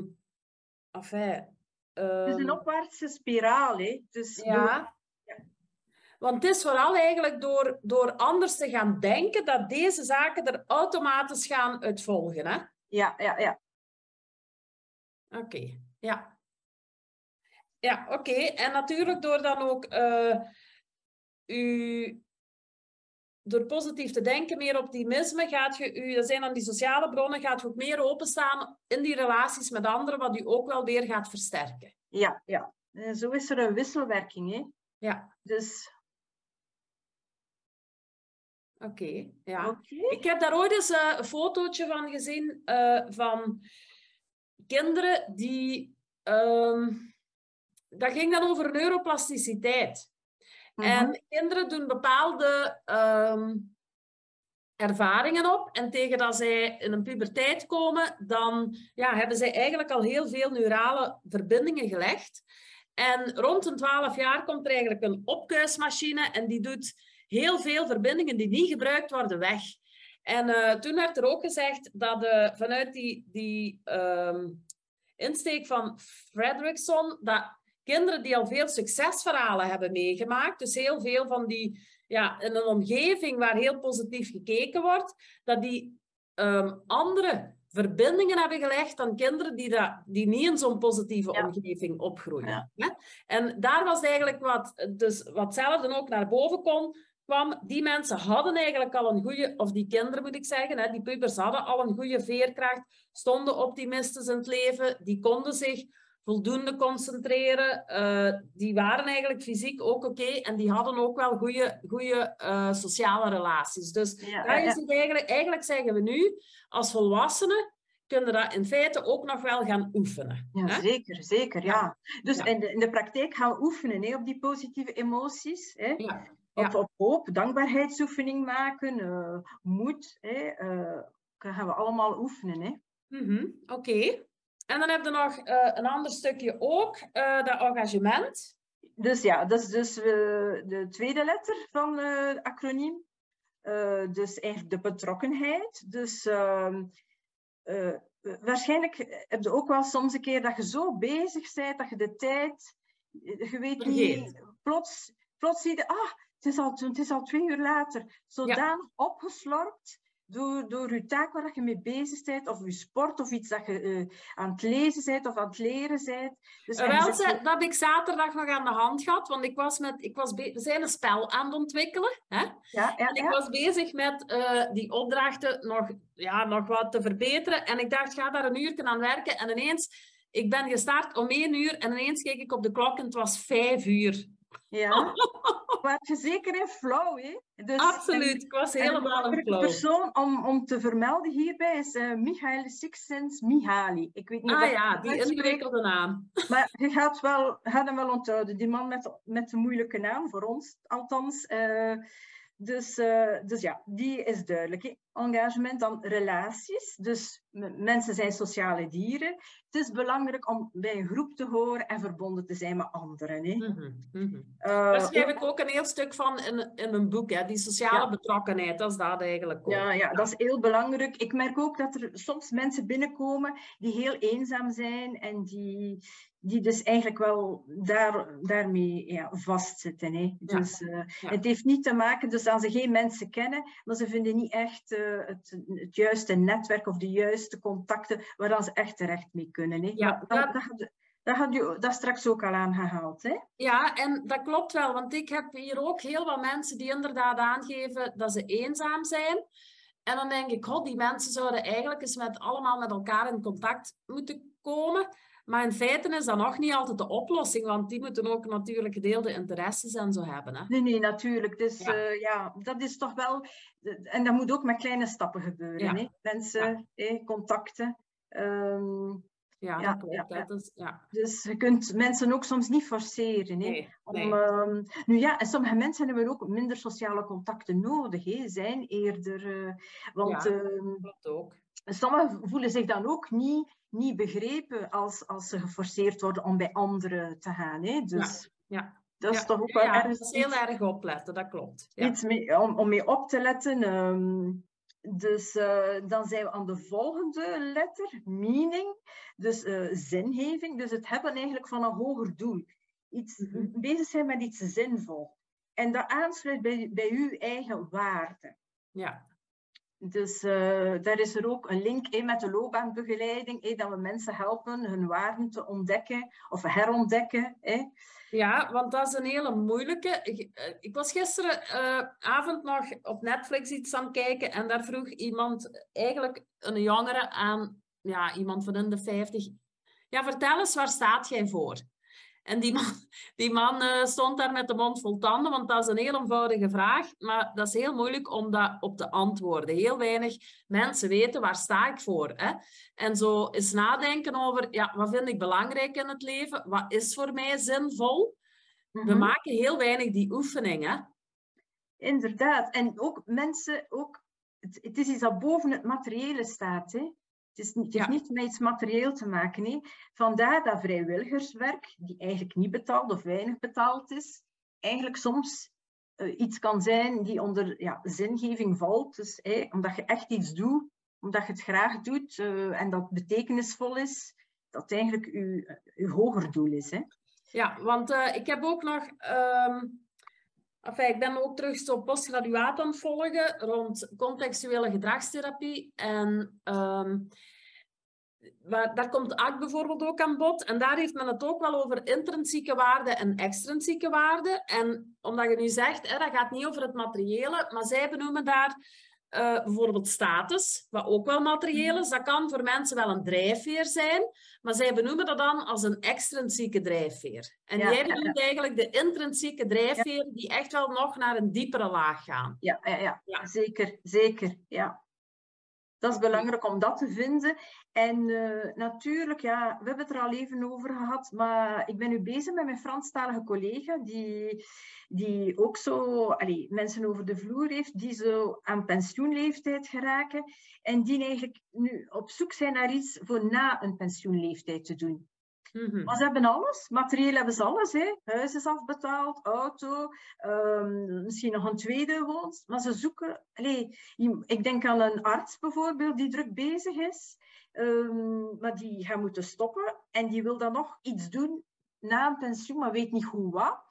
enfin, Het is ehm, een opwaartse spiraal. Hè? Dus Ja. Want het is vooral eigenlijk door, door anders te gaan denken dat deze zaken er automatisch gaan uitvolgen. Hè? ja, ja, ja. Oké, ja. Ja, oké. En natuurlijk door dan ook eh, u, door positief te denken, meer optimisme, gaat je u, dat zijn dan die sociale bronnen, gaat je ook meer openstaan in die relaties met anderen, wat u ook wel weer gaat versterken. Ja, ja. En zo is er een wisselwerking. Hè? Ja, Dus, oké. ja. Ik heb daar ooit eens eh, een fotootje van gezien eh, van kinderen die. ehm, dat ging dan over neuroplasticiteit. Mhm. En kinderen doen bepaalde. ehm, ervaringen op. En tegen dat zij in een puberteit komen, dan ja, hebben zij eigenlijk al heel veel neurale verbindingen gelegd. En rond een 12 jaar komt er eigenlijk een opkuismachine en die doet heel veel verbindingen die niet gebruikt worden weg. En uh, toen werd er ook gezegd dat uh, vanuit die, die um, insteek van Fredrickson, dat kinderen die al veel succesverhalen hebben meegemaakt, dus heel veel van die, ja, in een omgeving waar heel positief gekeken wordt, dat die um, andere verbindingen hebben gelegd dan kinderen die, dat, die niet in zo'n positieve omgeving opgroeien. Ja. En daar was eigenlijk wat, dus wat zelf ook naar boven kon, kwam, die mensen hadden eigenlijk al een goede, of die kinderen moet ik zeggen, hè, die pubers hadden al een goede veerkracht, stonden optimistisch in het leven, die konden zich voldoende concentreren, uh, die waren eigenlijk fysiek ook oké okay, en die hadden ook wel goede, goede uh, sociale relaties. Dus ja, daar is het eigenlijk, eigenlijk zeggen we nu, als volwassenen, kunnen dat in feite ook nog wel gaan oefenen. Ja, hè? zeker, zeker, ja. Dus In, de, in de praktijk gaan we oefenen hè, op die positieve emoties. Hè? Ja. Op, op hoop, dankbaarheidsoefening maken, uh, moed. Hè, uh, gaan we allemaal oefenen. Hè. Mm -hmm. Oké. Okay. En dan heb je nog uh, een ander stukje ook, dat engagement. Dus ja, dat is dus de tweede letter van het acroniem. dus eigenlijk de betrokkenheid. Dus ehm, waarschijnlijk heb je ook wel soms een keer dat je zo bezig bent, dat je de tijd, je weet niet, plots, plots zie je, ah, het is al, het is al twee uur later. Zodanig ja. opgeslorpt door, door je taak waar je mee bezig bent, of je sport, of iets dat je uh, aan het lezen bent of aan het leren bent. Dus Wel, ze, dat heb ik zaterdag nog aan de hand gehad, want ik was met, ik was we zijn een spel aan het ontwikkelen. Hè? Ja, ja, en ik was bezig met uh, die opdrachten nog, ja, nog wat te verbeteren. En ik dacht, ga daar een uur aan werken. En ineens, ik ben gestart om één uur en ineens keek ik op de klok en het was vijf uur. Ja, maar je zeker in flow, hè? Dus, Absoluut, ik was helemaal in flow. De persoon om, om te vermelden hierbij is uh, Michael Sixsens Mihaly. Ik weet niet ah ja, die ingewikkelde naam. Maar je gaat, wel, gaat hem wel onthouden. Die man met, met een moeilijke naam, voor ons althans. Uh, dus, uh, dus ja, die is duidelijk. Hè? Engagement dan relaties. Dus mensen zijn sociale dieren. Het is belangrijk om bij een groep te horen en verbonden te zijn met anderen. Hè? Mm -hmm, mm -hmm. Uh, Daar schrijf ik ook een heel stuk van in, in mijn boek. Hè? Die sociale ja. betrokkenheid, dat is dat eigenlijk ook. Ja, ja, dat is heel belangrijk. Ik merk ook dat er soms mensen binnenkomen die heel eenzaam zijn en die, die dus eigenlijk wel daar, daarmee ja, vastzitten. Hè. Dus, uh, ja. Het heeft niet te maken, dus als ze geen mensen kennen, maar ze vinden niet echt uh, het, het juiste netwerk of de juiste contacten waar dan ze echt terecht mee kunnen. Hè. Ja, dat, dat, dat had je dat straks ook al aangehaald, hè? Ja, en dat klopt wel, want ik heb hier ook heel wat mensen die inderdaad aangeven dat ze eenzaam zijn. En dan denk ik, god, die mensen zouden eigenlijk eens met, allemaal met elkaar in contact moeten komen. Maar in feite is dat nog niet altijd de oplossing, want die moeten ook natuurlijk gedeelde interesses en zo hebben. Hè? Nee, nee, natuurlijk. Dus ja. Uh, ja. dat is toch wel... En dat moet ook met kleine stappen gebeuren. Ja. Hè? Mensen, ja. contacten. Um, ja, ja, dat klopt. Ja, is, ja. Dus je kunt mensen ook soms niet forceren. Hè? Nee, Om, nee. Um, nu ja, en sommige mensen hebben ook minder sociale contacten nodig. Hè? Zijn eerder... Uh, want, ja, um, dat ook. Sommigen voelen zich dan ook niet niet begrepen als, als ze geforceerd worden om bij anderen te gaan. Hè? Dus ja, ja. dat is toch ook wel ja, erg... Dat is heel erg opletten, dat klopt. Ja. Iets mee, om, om mee op te letten. Um, dus uh, dan zijn we aan de volgende letter, meaning, dus uh, zingeving. Dus het hebben eigenlijk van een hoger doel. Iets, mm -hmm. Bezig zijn met iets zinvol. En dat aansluit bij, bij uw eigen waarde. Ja. Dus uh, daar is er ook een link in met de loopbaanbegeleiding, dat we mensen helpen hun waarden te ontdekken of herontdekken. Ja, want dat is een hele moeilijke. Ik, eh, was gisteravond uh, nog op Netflix iets aan het kijken en daar vroeg iemand, eigenlijk een jongere aan, ja, iemand van in de 50. Ja, vertel eens, waar staat jij voor? En die man, *laughs* die man uh, stond daar met de mond vol tanden, want dat is een heel eenvoudige vraag, maar dat is heel moeilijk om dat op te antwoorden. Heel weinig mensen weten waar sta ik voor. Hè? En zo eens nadenken over, ja, wat vind ik belangrijk in het leven? Wat is voor mij zinvol? Mm -hmm. We mhm. maken heel weinig die oefeningen. Inderdaad. En ook mensen, ook het, het, is iets dat boven het materiële staat. Hè? Het, is, het heeft niet met iets materieel te maken. Hè? Vandaar dat vrijwilligerswerk, die eigenlijk niet betaald of weinig betaald is, eigenlijk soms uh, iets kan zijn die onder ja, zingeving valt. Dus omdat je echt iets doet, omdat je het graag doet uh, en dat betekenisvol is, dat eigenlijk je, je hoger doel is. Hè? Ja, want uh, ik heb ook nog... Um... Enfin, ik ben ook terug zo postgraduaat aan het volgen rond contextuele gedragstherapie. En um, waar, daar komt ACT bijvoorbeeld ook aan bod. En daar heeft men het ook wel over intrinsieke waarden en extrinsieke waarden. En omdat je nu zegt, hè, dat gaat niet over het materiële, maar zij benoemen daar uh, bijvoorbeeld status, wat ook wel materieel is. Dat kan voor mensen wel een drijfveer zijn, maar zij benoemen dat dan als een extrinsieke drijfveer. En jij benoemt eigenlijk de intrinsieke drijfveer die echt wel nog naar een diepere laag gaan. Ja, ja, ja. zeker, zeker. Ja. Dat is belangrijk om dat te vinden. En uh, natuurlijk, ja, we hebben het er al even over gehad, maar ik ben nu bezig met mijn Franstalige collega, die, die ook zo allee, mensen over de vloer heeft, die zo aan pensioenleeftijd geraken en die eigenlijk nu op zoek zijn naar iets voor na een pensioenleeftijd te doen. Mm Maar ze hebben alles. Materieel hebben ze alles. Hè. Huis is afbetaald, auto, um, misschien nog een tweede woont. Maar ze zoeken... Ik denk aan een arts bijvoorbeeld die druk bezig is. Um, maar die gaat moeten stoppen. En die wil dan nog iets doen na een pensioen, maar weet niet hoe wat.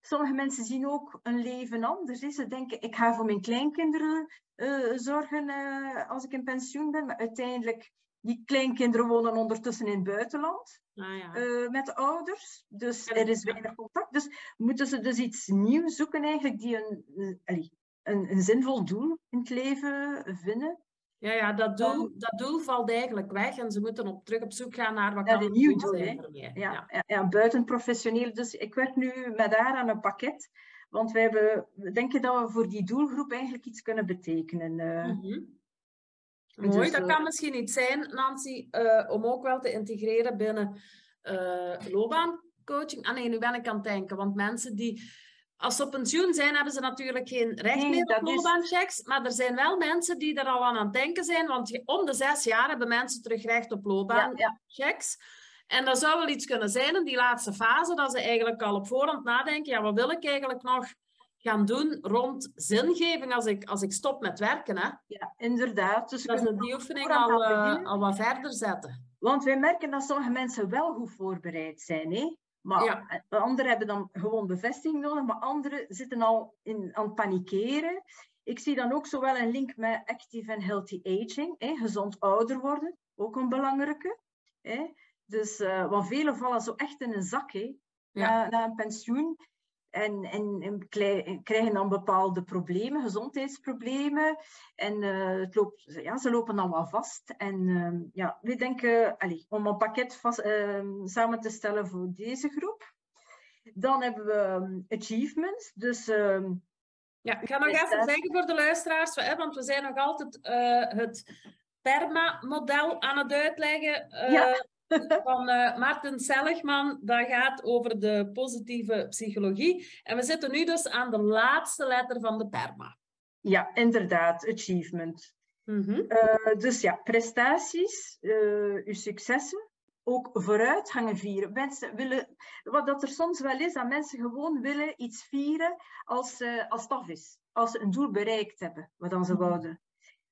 Sommige mensen zien ook een leven anders. Ze denken, ik ga voor mijn kleinkinderen uh, zorgen uh, als ik in pensioen ben. Maar uiteindelijk die kleinkinderen wonen ondertussen in het buitenland ah, ja. uh, met de ouders. Dus er is weinig contact. Dus moeten ze dus iets nieuws zoeken eigenlijk die een, een, een, een zinvol doel in het leven vinden. Ja, ja dat, doel, dat doel valt eigenlijk weg en ze moeten op, terug op zoek gaan naar wat kan een nieuw doel zijn Ja, ja. Ja, ja, buiten professioneel. Dus ik werk nu met haar aan een pakket. Want wij hebben, we denken dat we voor die doelgroep eigenlijk iets kunnen betekenen. Uh, mm -hmm. Mooi, dat kan misschien iets zijn, Nancy, uh, om ook wel te integreren binnen uh, loopbaancoaching. Ah nee, nu ben ik aan het denken, want mensen die... Als ze op pensioen zijn, hebben ze natuurlijk geen recht meer op loopbaanchecks. Is... Maar er zijn wel mensen die er al aan aan het denken zijn. Want om de zes jaar hebben mensen terug recht op loopbaanchecks. Ja, ja. En dat zou wel iets kunnen zijn in die laatste fase, dat ze eigenlijk al op voorhand nadenken, ja, wat wil ik eigenlijk nog gaan doen rond zingeving als ik, als ik stop met werken. Hè? Ja, inderdaad. Dus dat is die oefening al, uh, al wat verder zetten. Want wij merken dat sommige mensen wel goed voorbereid zijn. Hè? Maar ja. anderen hebben dan gewoon bevestiging nodig, maar anderen zitten al in, aan het panikeren. Ik zie dan ook zowel een link met active and healthy aging, hè? gezond ouder worden, ook een belangrijke. Hè? Dus, uh, want velen vallen zo echt in een zak hè? Ja. Na, na een pensioen. En, en, en, krijgen dan bepaalde problemen, gezondheidsproblemen. En uh, het loopt, ja, ze lopen dan wel vast. En uh, ja, we denken allez, om een pakket vast, uh, samen te stellen voor deze groep. Dan hebben we um, achievements. Dus, ehm, ja, ik ga nog even zeggen voor de luisteraars, want we zijn nog altijd eh, het PERMA-model aan het uitleggen. Ja *laughs* van uh, Maarten Seligman. Dat gaat over de positieve psychologie. En we zitten nu dus aan de laatste letter van de PERMA. Ja, inderdaad. Achievement. Mm -hmm. uh, dus ja, prestaties, uh, uw successen, ook vooruitgangen vieren. Mensen willen, wat dat er soms wel is, dat mensen gewoon willen iets vieren als, uh, als het af is. Als ze een doel bereikt hebben, wat dan ze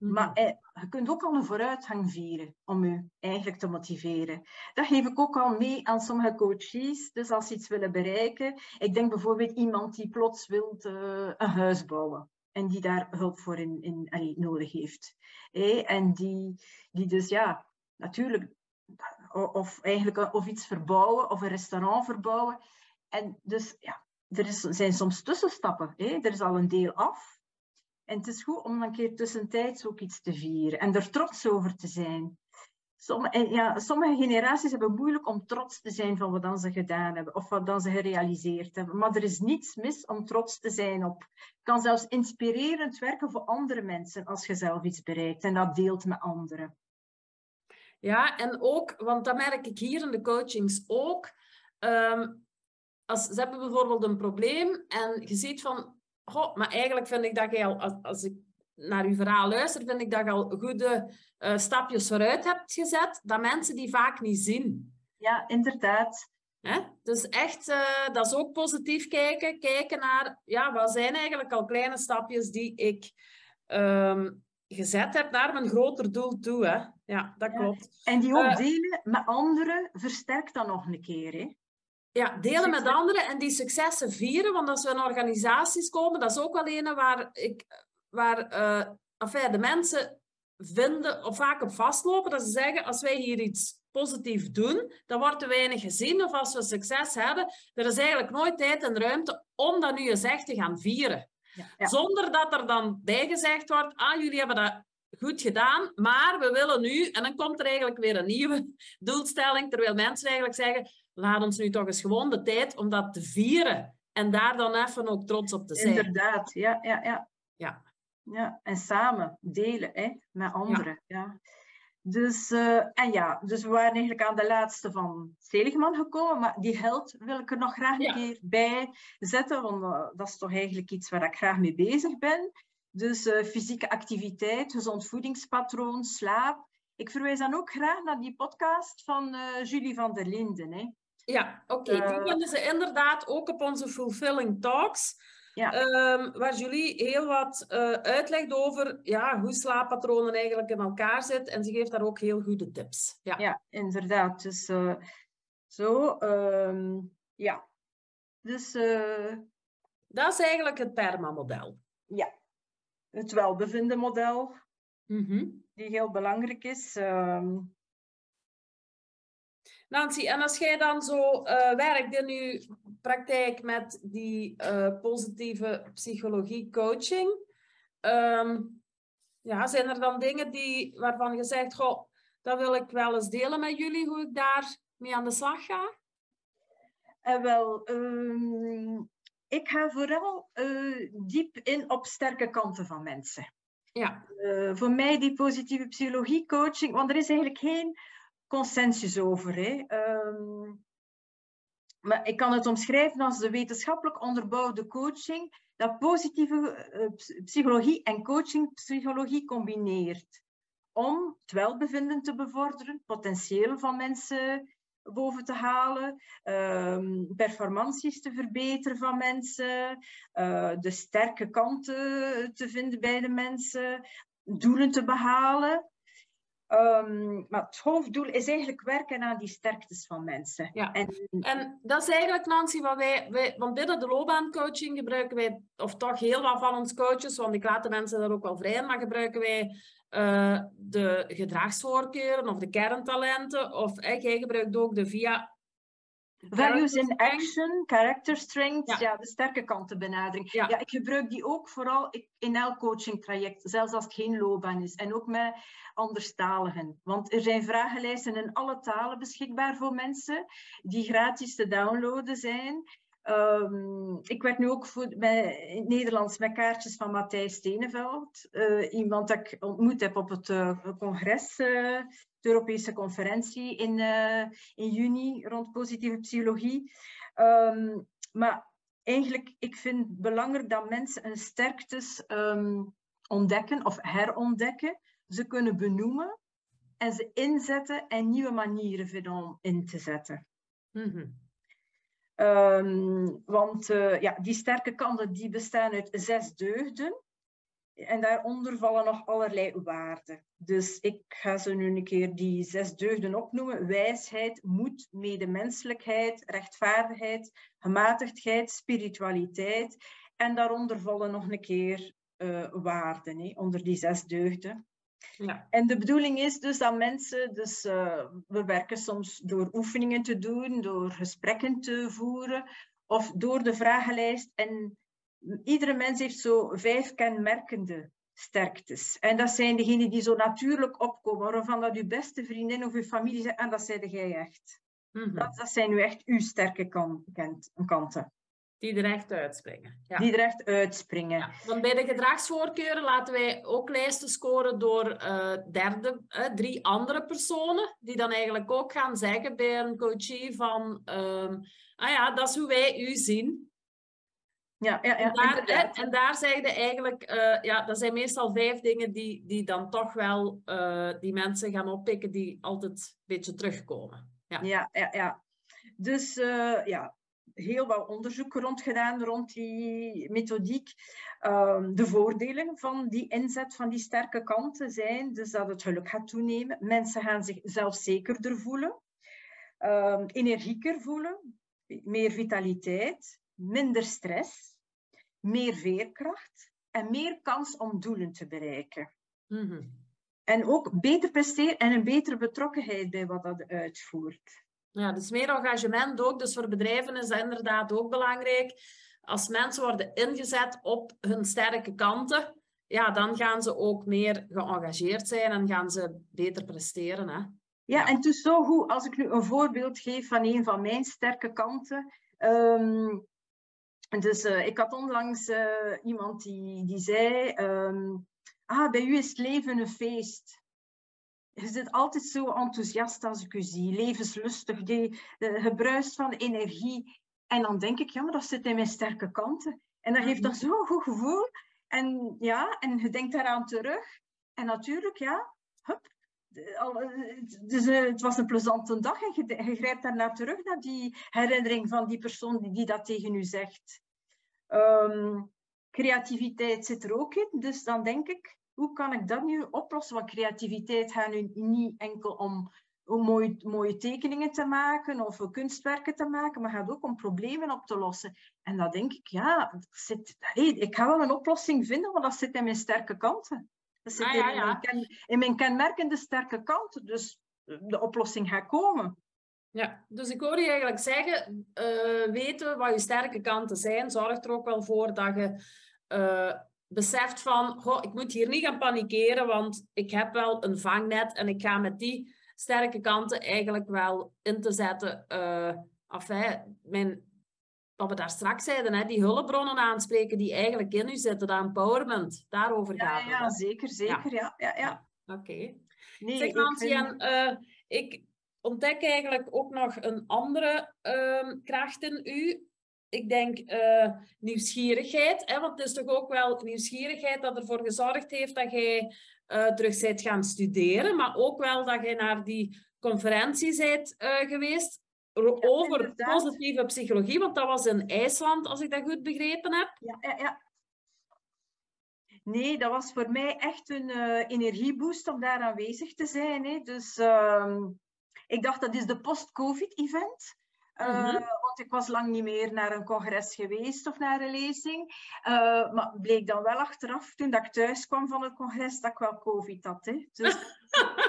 mm. Maar mhm. eh, je kunt ook al een vooruitgang vieren om je eigenlijk te motiveren. Dat geef ik ook al mee aan sommige coaches. Dus als ze iets willen bereiken. Ik denk bijvoorbeeld iemand die plots wil uh, een huis bouwen. En die daar hulp voor in, in, allee, nodig heeft. Eh, en die, die dus ja, natuurlijk, of eigenlijk of iets verbouwen of een restaurant verbouwen. En dus ja, er is, zijn soms tussenstappen. Er is al een deel af. En het is goed om een keer tussentijds ook iets te vieren en er trots over te zijn. Sommige, ja, sommige generaties hebben moeilijk om trots te zijn van wat dan ze gedaan hebben of wat dan ze gerealiseerd hebben. Maar er is niets mis om trots te zijn op. Het kan zelfs inspirerend werken voor andere mensen als je zelf iets bereikt en dat deelt met anderen. Ja, en ook, want dat merk ik hier in de coachings ook. Um, als, ze hebben bijvoorbeeld een probleem en je ziet van, Goh, maar eigenlijk vind ik dat jij al, als, als ik naar uw verhaal luister, vind ik dat je al goede uh, stapjes vooruit hebt gezet, dat mensen die vaak niet zien. Ja, inderdaad. Hè? Dus echt, uh, dat is ook positief kijken. Kijken naar, ja, wat zijn eigenlijk al kleine stapjes die ik um, gezet heb naar mijn groter doel toe. Hè? Ja, dat ja. klopt. En die ook uh, delen met anderen versterkt dan nog een keer. Hè? Ja, delen met anderen en die successen vieren. Want als we in organisaties komen, dat is ook wel een waar, ik, waar uh, enfin, de mensen vinden of vaak op vastlopen. Dat ze zeggen, als wij hier iets positief doen, dan wordt er weinig gezien. Of als we succes hebben, er is eigenlijk nooit tijd en ruimte om dat nu eens echt te gaan vieren. Ja, ja. Zonder dat er dan bijgezegd wordt, ah, jullie hebben dat goed gedaan, maar we willen nu, en dan komt er eigenlijk weer een nieuwe *laughs* doelstelling, terwijl mensen eigenlijk zeggen, laat ons nu toch eens gewoon de tijd om dat te vieren en daar dan even ook trots op te zijn. Inderdaad, ja, ja, ja. Ja, ja en samen delen hè, met anderen. Ja. ja. Dus, uh, en ja, dus we waren eigenlijk aan de laatste van Seligman gekomen, maar die held wil ik er nog graag een keer bij zetten, want uh, dat is toch eigenlijk iets waar ik graag mee bezig ben. Dus uh, fysieke activiteit, gezond voedingspatroon, slaap. Ik verwijs dan ook graag naar die podcast van Julie van der Linden. Hè. Ja, oké. Okay. die vinden ze inderdaad ook op onze Fulfilling Talks. Ja. Um, waar Julie heel wat uh, uitlegt over ja, hoe slaappatronen eigenlijk in elkaar zitten. En ze geeft daar ook heel goede tips. Ja, ja inderdaad. Dus uh, zo, um, ja. Dus... Uh, dat is eigenlijk het PERMA-model. Ja. Het welbevinden model. Mm -hmm. Die heel belangrijk is. Um, Nancy, en als jij dan zo uh, werkt in je praktijk met die uh, positieve psychologie coaching, um, ja, zijn er dan dingen die, waarvan je zegt, goh, dat wil ik wel eens delen met jullie, hoe ik daar mee aan de slag ga? Uh, wel, um, ik ga vooral diep in op sterke kanten van mensen. Ja. voor mij die positieve psychologie coaching, want er is eigenlijk geen consensus over. Hè. Um, maar ik kan het omschrijven als de wetenschappelijk onderbouwde coaching dat positieve uh, psychologie en coachingpsychologie combineert. Om het welbevinden te bevorderen, potentieel van mensen boven te halen, um, performanties te verbeteren van mensen, uh, de sterke kanten te vinden bij de mensen, doelen te behalen. Um, maar het hoofddoel is eigenlijk werken aan die sterktes van mensen. Ja. En, en dat is eigenlijk, Nancy, wat wij, wij... Want binnen de loopbaancoaching gebruiken wij, of toch heel wat van ons coaches, want ik laat de mensen daar ook wel vrij in, maar gebruiken wij uh, de gedragsvoorkeuren of de kerntalenten. Of eh, jij gebruikt ook de via Values in action, character strengths, ja. de sterke kanten benadering. Ja. ja. ik gebruik die ook vooral in elk coaching traject, zelfs als het geen loopbaan is. En ook met anderstaligen. Want er zijn vragenlijsten in alle talen beschikbaar voor mensen, die gratis te downloaden zijn. Um, ik werd nu ook voor, bij, in het Nederlands met kaartjes van Matthijs Steneveld. Uh, iemand dat ik ontmoet heb op het uh, congres, uh, de Europese conferentie in, in juni rond positieve psychologie. Um, maar eigenlijk, ik vind het belangrijk dat mensen hun sterktes um, ontdekken of herontdekken. Ze kunnen benoemen en ze inzetten en nieuwe manieren vinden om in te zetten. Mm -hmm. Um, want uh, ja, die sterke kanten die bestaan uit zes deugden. En daaronder vallen nog allerlei waarden. Dus ik ga ze nu een keer die zes deugden opnoemen. Wijsheid, moed, medemenselijkheid, rechtvaardigheid, gematigdheid, spiritualiteit. En daaronder vallen nog een keer uh, waarden, hè, onder die zes deugden. Ja. En de bedoeling is dus dat mensen, dus uh, we werken soms door oefeningen te doen, door gesprekken te voeren of door de vragenlijst. En iedere mens heeft zo vijf kenmerkende sterktes. En dat zijn degenen die zo natuurlijk opkomen, waarvan dat uw beste vriendin of uw familie zegt, en dat zijn jij echt. Mm -hmm. dat, dat, zijn nu echt uw sterke kan, kanten. Die er echt uitspringen. Ja. Die er echt uitspringen. Ja, want bij de gedragsvoorkeuren laten wij ook lijsten scoren door uh, derde, uh, drie andere personen, die dan eigenlijk ook gaan zeggen bij een coachie van, um, ah ja, dat is hoe wij u zien. Ja, ja, ja, en, daar, hè, en daar zeg je eigenlijk, uh, ja, dat zijn meestal vijf dingen die, die dan toch wel uh, die mensen gaan oppikken die altijd een beetje terugkomen. Ja, ja, ja. ja. Dus uh, ja, heel wat onderzoek rond gedaan rond die methodiek. Um, de voordelen van die inzet van die sterke kanten zijn dus dat het geluk gaat toenemen. Mensen gaan zich zelfzekerder voelen, um, energieker voelen, meer vitaliteit, minder stress, meer veerkracht en meer kans om doelen te bereiken. Mm -hmm. En ook beter presteren en een betere betrokkenheid bij wat dat uitvoert. Ja, dus meer engagement ook. Dus voor bedrijven is dat inderdaad ook belangrijk. Als mensen worden ingezet op hun sterke kanten, ja, dan gaan ze ook meer geëngageerd zijn en gaan ze beter presteren. Hè? Ja, en het is zo goed, als ik nu een voorbeeld geef van een van mijn sterke kanten. Um, dus uh, ik had onlangs uh, iemand die, die zei, um, ah, bij u is het leven een feest je zit altijd zo enthousiast als ik u zie, levenslustig, die, de, gebruist van energie. En dan denk ik, ja, maar dat zit in mijn sterke kanten. En dat geeft dan mhm. zo'n goed gevoel. En ja, en je denkt daaraan terug. En natuurlijk, ja, hup. Dus het was een plezante dag en je, grijpt daarna terug naar die herinnering van die persoon die, dat tegen u zegt. Um, creativiteit zit er ook in, dus dan denk ik, hoe kan ik dat nu oplossen? Want creativiteit gaat nu niet enkel om, mooie, mooie tekeningen te maken of kunstwerken te maken, maar gaat ook om problemen op te lossen. En dan denk ik, ja, zit, ik ga wel een oplossing vinden, want dat zit in mijn sterke kanten. Dat zit ah, ja, in, Mijn ken, in mijn kenmerkende sterke kanten. Dus de oplossing gaat komen. Ja, dus ik hoor je eigenlijk zeggen, uh, weten wat je sterke kanten zijn, zorgt er ook wel voor dat je uh, beseft van, goh, ik moet hier niet gaan panikeren, want ik heb wel een vangnet en ik ga met die sterke kanten eigenlijk wel in te zetten. Uh, enfin, mijn, wat we daar straks zeiden, hè, die hulpbronnen aanspreken die eigenlijk in u zitten, dat empowerment, daarover gaat het. Ja, zeker, zeker, ja. ja, ja, ja. Oké. Okay. Nee, zeg Nancy, vind... en, uh, ik ontdek eigenlijk ook nog een andere uh, kracht in u ik denk uh, nieuwsgierigheid. Hè, want het is toch ook wel nieuwsgierigheid dat ervoor gezorgd heeft dat jij uh, terug bent gaan studeren. Maar ook wel dat jij naar die conferentie bent geweest over positieve psychologie. Want dat was in IJsland, als ik dat goed begrepen heb. Ja, ja, ja. Nee, dat was voor mij echt een energieboost om daar aanwezig te zijn. Hè. Dus ehm, ik dacht, dat is de post-COVID-event. Uh, Want ik was lang niet meer naar een congres geweest of naar een lezing. Uh, maar bleek dan wel achteraf, toen dat ik thuis kwam van het congres, dat ik wel COVID had. Hè. Dus,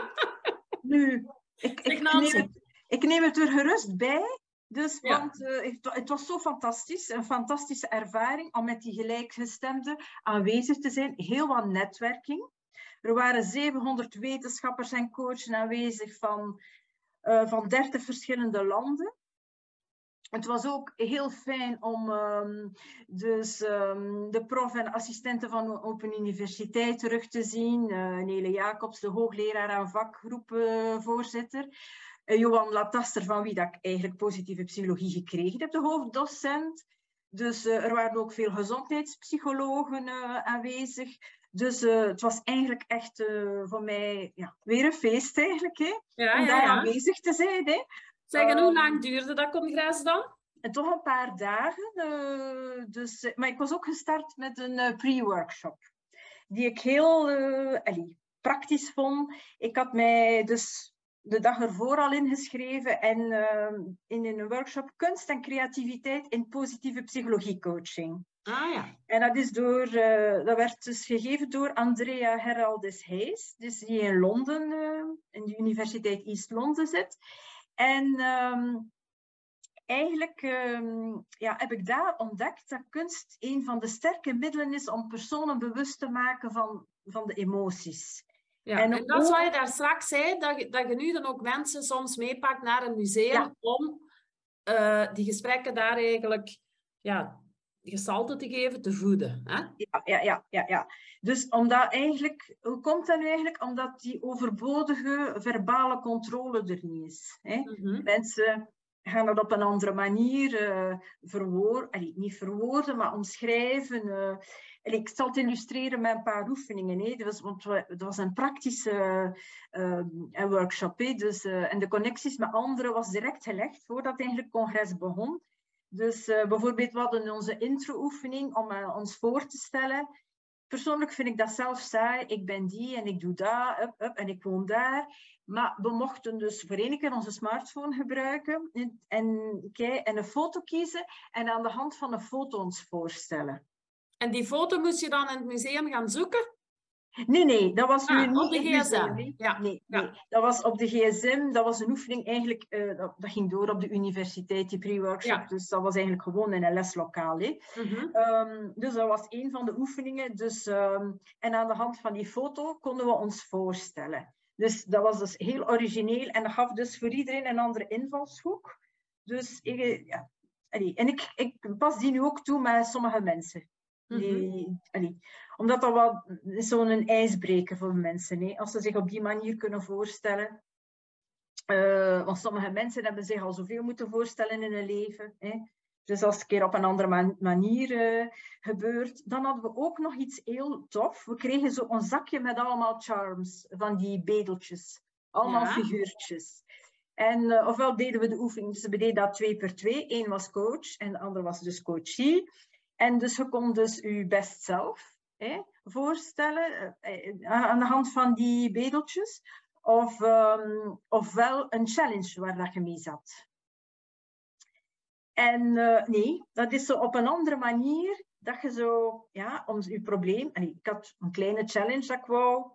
*laughs* nu, ik, ik, neem het, ik neem het er gerust bij. Dus, ja. want uh, het, het, was zo fantastisch, een fantastische ervaring om met die gelijkgestemden aanwezig te zijn. Heel wat netwerking. Er waren 700 wetenschappers en coaches aanwezig van, uh, van 30 verschillende landen het was ook heel fijn om um, dus, um, de prof en assistenten van de Open Universiteit terug te zien. Uh, Nele Jacobs, de hoogleraar en vakgroepvoorzitter. Uh, Johan Lataster, van wie dat ik eigenlijk positieve psychologie gekregen heb, de hoofddocent. Dus uh, er waren ook veel gezondheidspsychologen uh, aanwezig. Dus uh, het was eigenlijk echt voor mij ja, weer een feest eigenlijk, hè? Ja, om daar aanwezig te zijn. Hè? Zeg, en hoe lang ehm, duurde dat congres dan? En toch een paar dagen. Dus, eh, maar ik was ook gestart met een pre-workshop. Die ik heel allee, praktisch vond. Ik had mij dus de dag ervoor al ingeschreven en uh, in een workshop kunst en creativiteit in positieve psychologiecoaching. Ah ja. En dat, is door, uh, dat werd dus gegeven door Andrea Heraldis Hayes, dus die in Londen, uh, in de Universiteit East Londen zit. En um, eigenlijk um, ja, heb ik daar ontdekt dat kunst een van de sterke middelen is om personen bewust te maken van, van de emoties. Ja, en, en dat is wat je daar straks zei, dat je, dat je nu dan ook mensen soms meepakt naar een museum om uh, die gesprekken daar eigenlijk ja, gestalte te geven, te voeden. Hè? Ja, ja, ja, ja, ja. Dus omdat eigenlijk, hoe komt dat nu eigenlijk? Omdat die overbodige verbale controle er niet is. Hè? Mm -hmm. Mensen gaan dat op een andere manier uh, verwoorden, niet verwoorden, maar omschrijven. Uh, ik zal het illustreren met een paar oefeningen. Hè. Dat, was, want het was een praktische uh, workshop. Hè. Dus, en de connecties met anderen was direct gelegd voordat eigenlijk het congres begon. Dus bijvoorbeeld, we hadden onze intro-oefening om ons voor te stellen. Persoonlijk vind ik dat zelf saai. Ik ben die en ik doe dat, en ik woon daar. Maar we mochten dus voor één keer onze smartphone gebruiken en, en een foto kiezen en aan de hand van een foto ons voorstellen. En die foto moest je dan in het museum gaan zoeken? Nee, nee, dat was nu ah, niet op de gsm. ja. Nee, nee, dat was op de gsm. Dat was een oefening eigenlijk, uh, dat, dat, ging door op de universiteit, die pre-workshop. Dus dat was eigenlijk gewoon in een leslokaal. Hè. Mm um, dus dat was een van de oefeningen. Dus, um, en aan de hand van die foto konden we ons voorstellen. Dus dat was dus heel origineel en dat gaf dus voor iedereen een andere invalshoek. Dus ik, ja, en ik, ik pas die nu ook toe met sommige mensen. Die, mm omdat dat wel zo'n ijsbreker voor mensen. Hè? Als ze zich op die manier kunnen voorstellen. Uh, want sommige mensen hebben zich al zoveel moeten voorstellen in hun leven. Hè? Dus als het een keer op een andere manier uh, gebeurt. Dan hadden we ook nog iets heel tof. We kregen zo een zakje met allemaal charms van die bedeltjes. Allemaal figuurtjes. En uh, ofwel deden we de oefening, dus we deden dat twee per twee. Eén was coach en de andere was dus coachie. En dus je kon dus je best zelf hè, voorstellen uh, aan de hand van die bedeltjes. Of, um, ofwel een challenge waar dat je mee zat. En uh, nee, dat is zo op een andere manier dat je zo, ja, om je probleem. En ik had een kleine challenge dat ik wou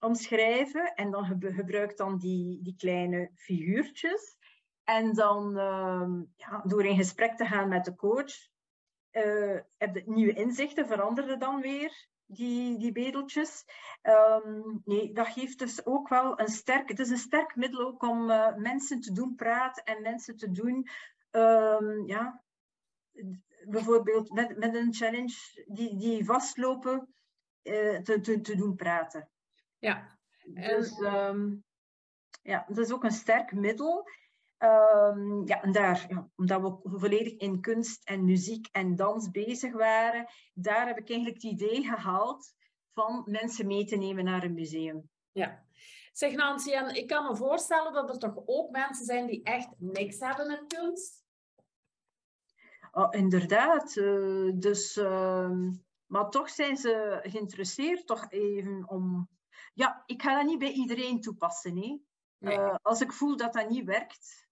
omschrijven. En dan gebruik dan die, die kleine figuurtjes. En dan uh, ja, door in gesprek te gaan met de coach, uh, heb je nieuwe inzichten, veranderen dan weer die, die bedeltjes. Um, nee, dat geeft dus ook wel een sterk, het is een sterk middel ook om uh, mensen te doen praten en mensen te doen um, ja, bijvoorbeeld met, met een challenge die, die vastlopen, uh, te, te, te doen praten. Ja. Dus um, ja, dat is ook een sterk middel. Um, ja, en daar, ja, omdat we volledig in kunst en muziek en dans bezig waren, daar heb ik eigenlijk het idee gehaald van mensen mee te nemen naar een museum. Ja. Zeg Nancy, en ik kan me voorstellen dat er toch ook mensen zijn die echt niks hebben met kunst? Oh, inderdaad. Uh, dus, uh, maar toch zijn ze geïnteresseerd, toch even om... Ja, ik ga dat niet bij iedereen toepassen. Hè. Nee. Uh, als ik voel dat dat niet werkt,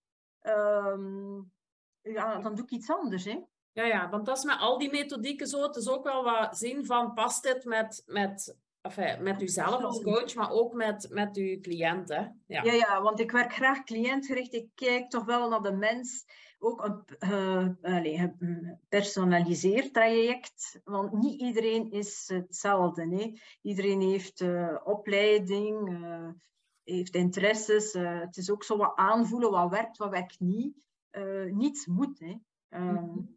ehm, ja, dan doe ik iets anders. Hè. Ja, ja, want dat is met al die methodieken zo. Het is ook wel wat zien van, past dit met, met, enfin, met uzelf als coach, maar ook met, met uw cliënten. Ja. ja, ja, want ik werk graag cliëntgericht. Ik kijk toch wel naar de mens ook een uh, gepersonaliseerd traject, want niet iedereen is hetzelfde. Hè? Iedereen heeft uh, opleiding, uh, heeft interesses. het is ook zo wat aanvoelen, wat werkt, wat werkt niet. niets moet. Hè? Mm -hmm.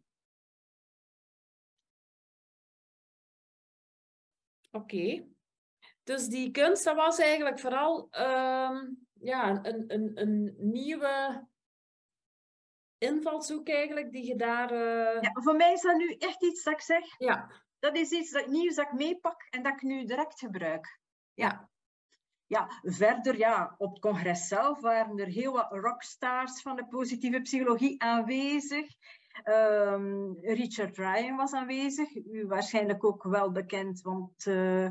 Oké. Okay. Dus die kunst, dat was eigenlijk vooral ehm, ja, een, een, een nieuwe invalshoek eigenlijk die je daar... Uh... Ja, voor mij is dat nu echt iets dat ik zeg. Ja. Dat is iets dat nieuws dat ik meepak en dat ik nu direct gebruik. Ja. Ja, verder, ja, op het congres zelf waren er heel wat rockstars van de positieve psychologie aanwezig. Um, Richard Ryan was aanwezig, u waarschijnlijk ook wel bekend, want uh,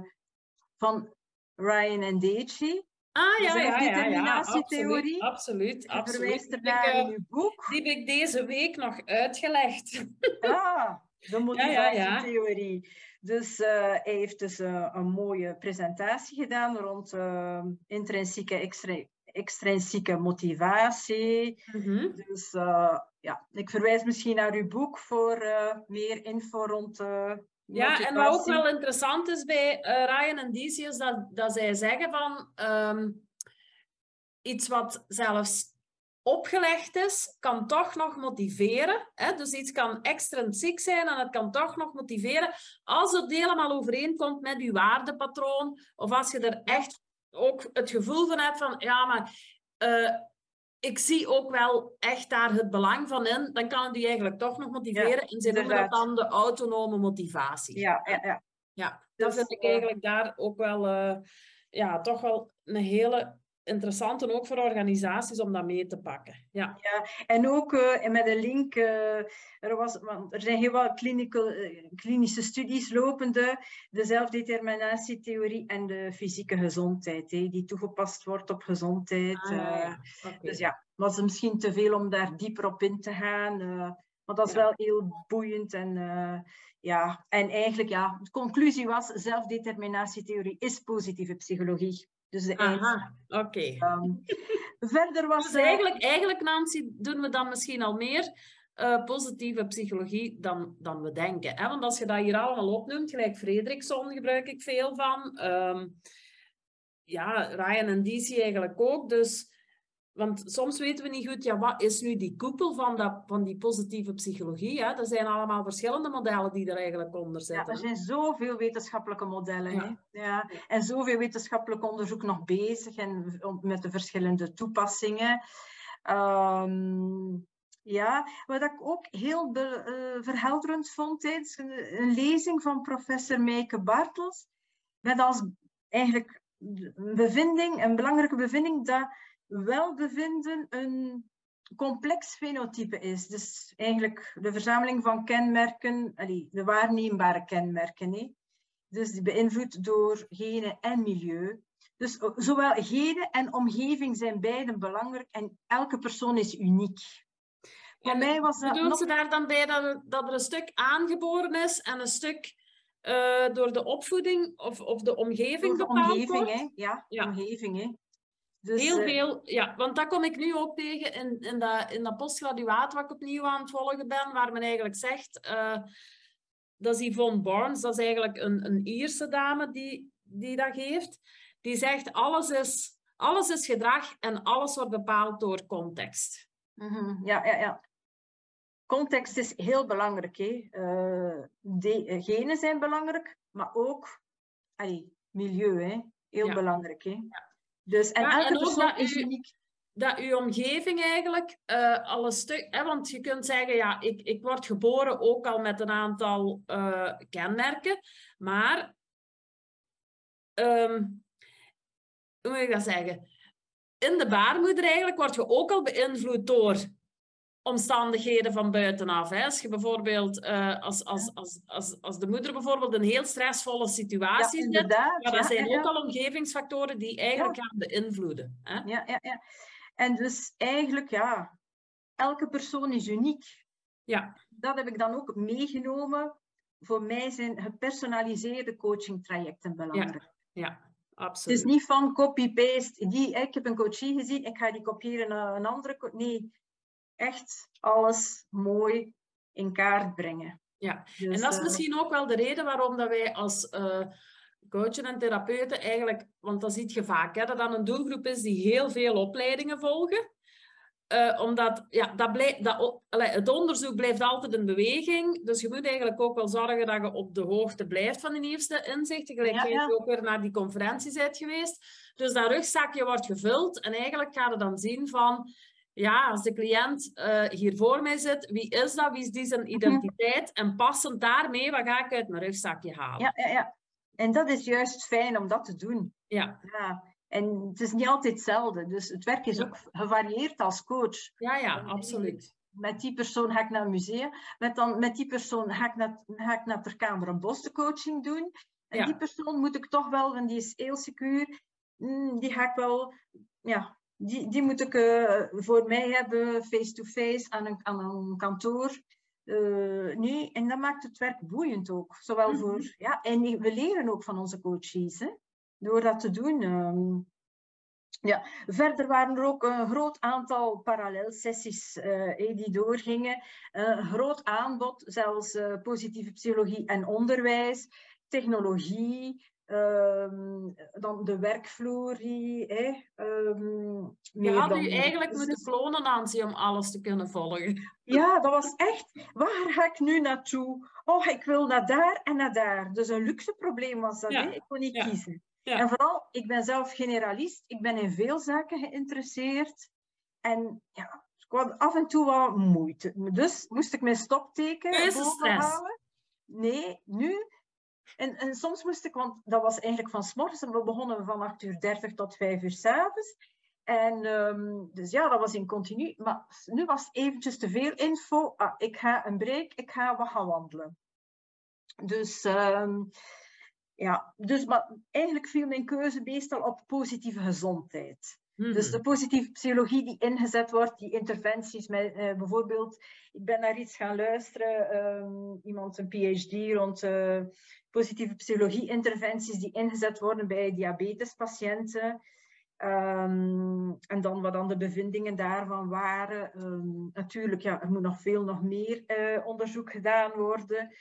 van Ryan en Deji. Ah ja, ja, determinatietheorie. Ja, absoluut, absoluut. Verwijst er naar in uw boek. Die heb ik deze week nog uitgelegd. Ah, de *laughs* motivatietheorie. Dus uh, hij heeft dus uh, een mooie presentatie gedaan rond uh, intrinsieke, extra, extrinsieke motivatie. Mm -hmm. Dus ja, ik verwijs misschien naar uw boek voor meer info rond ja, en wat ook wel interessant is bij uh, Ryan en DC is dat, dat zij zeggen van um, iets wat zelfs opgelegd is, kan toch nog motiveren. Hè? Dus iets kan extrinsiek zijn en het kan toch nog motiveren als het helemaal overeenkomt met je waardepatroon of als je er echt ook het gevoel van hebt van ja, maar uh, ik zie ook wel echt daar het belang van in. Dan kan het die eigenlijk toch nog motiveren. en ze noemen dat dan de autonome motivatie. Ja, ja, ja. Ja, dat vind ik eigenlijk daar ook wel, uh, ja, toch wel een hele interessant en ook voor organisaties om dat mee te pakken. Ja, ja en ook uh, met een link, uh, er, was, want er zijn heel wat clinical, uh, klinische studies lopende, de zelfdeterminatietheorie en de fysieke gezondheid, die toegepast wordt op gezondheid. Ah, ja. Okay. Dus ja, was misschien te veel om daar dieper op in te gaan. maar dat is ja. wel heel boeiend en ja, en eigenlijk ja, de conclusie was zelfdeterminatietheorie is positieve psychologie. Dus de Aha, oké. Ehm, verder was... Dus eigenlijk, eigenlijk, Nancy, doen we dan misschien al meer uh, positieve psychologie dan, dan we denken. Hè? Want als je dat hier allemaal opnoemt, gelijk Frederickson gebruik ik veel van. Um, ja, Ryan en DC eigenlijk ook. Dus want soms weten we niet goed, ja, wat is nu die koepel van, dat, van die positieve psychologie? Hè? Er zijn allemaal verschillende modellen die er eigenlijk onder zitten. Ja, er zijn zoveel wetenschappelijke modellen. Ja. Hè? Ja. En zoveel wetenschappelijk onderzoek nog bezig en met de verschillende toepassingen. Um, ja, wat ik ook heel be, uh, verhelderend vond tijdens een, een, lezing van professor Meike Bartels, met als eigenlijk bevinding, een belangrijke bevinding, dat welbevinden een complex fenotype is. Dus eigenlijk de verzameling van kenmerken, de waarneembare kenmerken. Hè. Dus die beïnvloed door genen en milieu. Dus zowel genen en omgeving zijn beiden belangrijk en elke persoon is uniek. Voor mij was dat Bedoelt nog... ze daar dan bij dat, dat er een stuk aangeboren is en een stuk uh, door de opvoeding of, of de omgeving door de omgeving, hè? Ja, ja. omgeving. Hè? Dus, Heel eh, veel, ja, want dat kom ik nu ook tegen in, in, dat, in dat postgraduaat wat ik opnieuw aan het volgen ben, waar men eigenlijk zegt, uh, dat is Yvonne Barnes, dat is eigenlijk een, een Ierse dame die, die dat geeft, die zegt alles is, alles is gedrag en alles wordt bepaald door context. Mm -hmm. Ja, ja, ja. Context is heel belangrijk. Hè. Uh, de, genen zijn belangrijk, maar ook allee, milieu, hè. heel ja. belangrijk. Hè. Ja. Dus, en elke en persoon is uniek. Dat uw omgeving eigenlijk uh, al een stuk... Hè, want je kunt zeggen, ja, ik, ik word geboren ook al met een aantal uh, kenmerken. Maar... Um, hoe moet ik dat zeggen? In de baarmoeder eigenlijk word je ook al beïnvloed door omstandigheden van buitenaf. Hè. Als je bijvoorbeeld, uh, als, als, als, als, als de moeder bijvoorbeeld een heel stressvolle situatie ja, zit, maar dat zijn ook al omgevingsfactoren die eigenlijk gaan beïnvloeden. Hè. Ja, ja, ja. En dus eigenlijk, ja, elke persoon is uniek. Ja. Dat heb ik dan ook meegenomen. Voor mij zijn gepersonaliseerde coachingtrajecten belangrijk. Ja, ja. Absoluut. Het is niet van copy-paste. Die, ik heb een coachie gezien, ik ga die kopiëren naar een andere. Nee, echt alles mooi in kaart brengen. Ja, dus, en dat is uh, misschien ook wel de reden waarom dat wij als uh, coachen en therapeuten eigenlijk, want dat ziet je vaak, hè, dat dan een doelgroep is die heel veel opleidingen volgen. Uh, omdat ja, dat blijft, dat, het onderzoek blijft altijd in beweging. Dus je moet eigenlijk ook wel zorgen dat je op de hoogte blijft van die nieuwste inzichten. Gelijk ja, ja. je ook weer naar die conferentie bent geweest. Dus dat rugzakje wordt gevuld. En eigenlijk ga je dan zien van ja, als de cliënt uh, hier voor mij zit, wie is dat? Wie is die zijn mhm. identiteit? En passend daarmee, wat ga ik uit mijn rugzakje halen? Ja, ja, ja. En dat is juist fijn om dat te doen. Ja. ja. En het is niet altijd hetzelfde. Dus het werk is ook gevarieerd als coach. Ja, ja, absoluut. Met die persoon ga ik naar een museum. Met, dan, met die persoon ga ik naar, ga ik naar Ter Kamer een Bos de coaching doen. En ja. die persoon moet ik toch wel, want die is heel secuur, mm, die ga ik wel ja, die, die moet ik uh, voor mij hebben, face-to-face, aan, een, aan een kantoor. Uh, nee, en dat maakt het werk boeiend ook. Zowel mm -hmm. voor, ja, en we leren ook van onze coaches, hè, door dat te doen. Um, ja, verder waren er ook een groot aantal parallelsessies uh, die doorgingen. Een groot aanbod, zelfs positieve psychologie en onderwijs, technologie, Um, dan de werkvloer. Hè, um, je had u eigenlijk moeten klonen aanzien om alles te kunnen volgen. *laughs* Ja, dat was echt, waar ga ik nu naartoe? Oh, ik wil naar daar en naar daar. Dus een luxe probleem was dat. Ja. Ik kon niet ja. kiezen. Ja. En vooral, ik ben zelf generalist. Ik ben in veel zaken geïnteresseerd. En ja, ik had af en toe wat moeite. Dus moest ik mijn stopteken Keuzestress. bovenhalen. Nee, nu. En, en soms moest ik, want dat was eigenlijk van 's morgens en we begonnen van 8 uur 30 tot 5 uur 's avonds. En ehm, dus ja, dat was in continu. Maar nu was het eventjes te veel info. Ah, ik ga een break, ik ga wat gaan wandelen. Dus ehm, ja, dus maar eigenlijk viel mijn keuze meestal op positieve gezondheid. Dus Mhm. de positieve psychologie die ingezet wordt, die interventies met eh, bijvoorbeeld, ik ben naar iets gaan luisteren, ehm, iemand een PhD rond eh, positieve psychologie interventies die ingezet worden bij diabetespatiënten. Ehm, en dan wat dan de bevindingen daarvan waren. Ehm, natuurlijk, ja, er moet nog veel nog meer eh, onderzoek gedaan worden.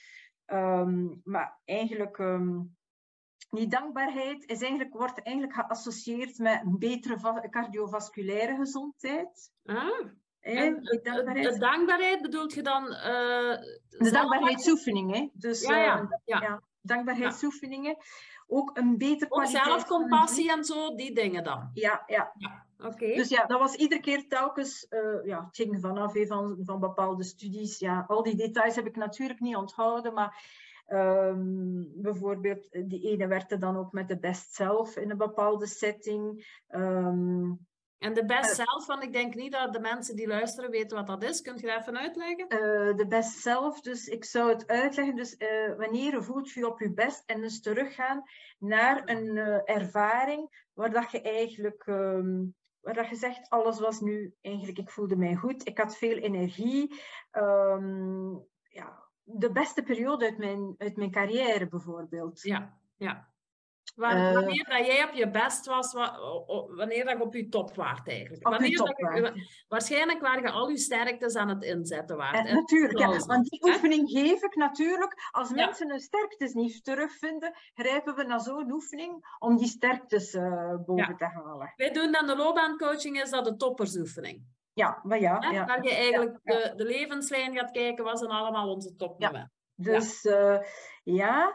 Maar eigenlijk die dankbaarheid is eigenlijk, wordt eigenlijk geassocieerd met een betere va- cardiovasculaire gezondheid. Ah, en het- dankbaarheid. de dankbaarheid bedoelt je dan... eh, de dankbaarheidsoefening. Hè? Dus, Ja, ja, eh, ja. ja, dankbaarheidsoefeningen. Ook een beter Ook kwaliteit zelfcompassie en zo, die dingen dan. Ja, ja. Oké. Dus ja, dat was iedere keer telkens, eh, ja, het ging vanaf van, van bepaalde studies. Ja, al die details heb ik natuurlijk niet onthouden, maar ehm, bijvoorbeeld eh, die ene werkte dan ook met de best self in een bepaalde setting. Ehm, En de best Eh. zelf, want ik denk niet dat de mensen die luisteren weten wat dat is. Kunt je dat even uitleggen? eh, de best self, dus ik zou het uitleggen. Dus eh, wanneer voelt je op je best en dus teruggaan naar een ervaring waar dat je eigenlijk, ehm, waar dat je zegt, alles was nu eigenlijk, ik voelde mij goed, ik had veel energie. Ja, de beste periode uit mijn, uit mijn carrière bijvoorbeeld. Ja, ja. Eh. wanneer dat jij op je best was, wanneer dat je op je top waart eigenlijk. Wanneer dat je- waarschijnlijk waar je al je sterktes aan het inzetten waart. En En- natuurlijk, ja, want die oefening geef ik natuurlijk. Als Ja. mensen hun sterktes niet terugvinden, grijpen we naar zo'n oefening om die sterktes eh, boven Ja. te halen. Wij doen dan de loopbaancoaching, is dat de toppersoefening. Ja, maar ja. Hè? ja. Waar je eigenlijk ja. De, de levenslijn gaat kijken, wat zijn allemaal onze topmomenten. Dus ja. ja.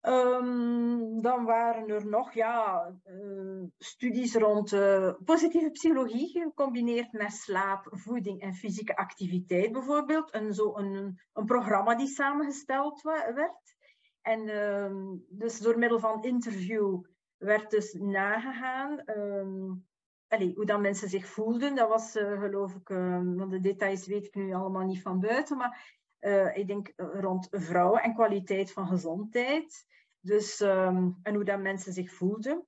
Ehm, dan waren er nog ja, eh, studies rond eh, positieve psychologie, gecombineerd met slaap, voeding en fysieke activiteit bijvoorbeeld. Een, zo een, een programma die samengesteld werd. En ehm, dus door middel van interview werd dus nagegaan ehm, allee, hoe dan mensen zich voelden. Dat was eh, geloof ik, ehm, want de details weet ik nu allemaal niet van buiten, maar eh, ik denk eh, rond vrouwen en kwaliteit van gezondheid. Dus, ehm, en hoe dat mensen zich voelden.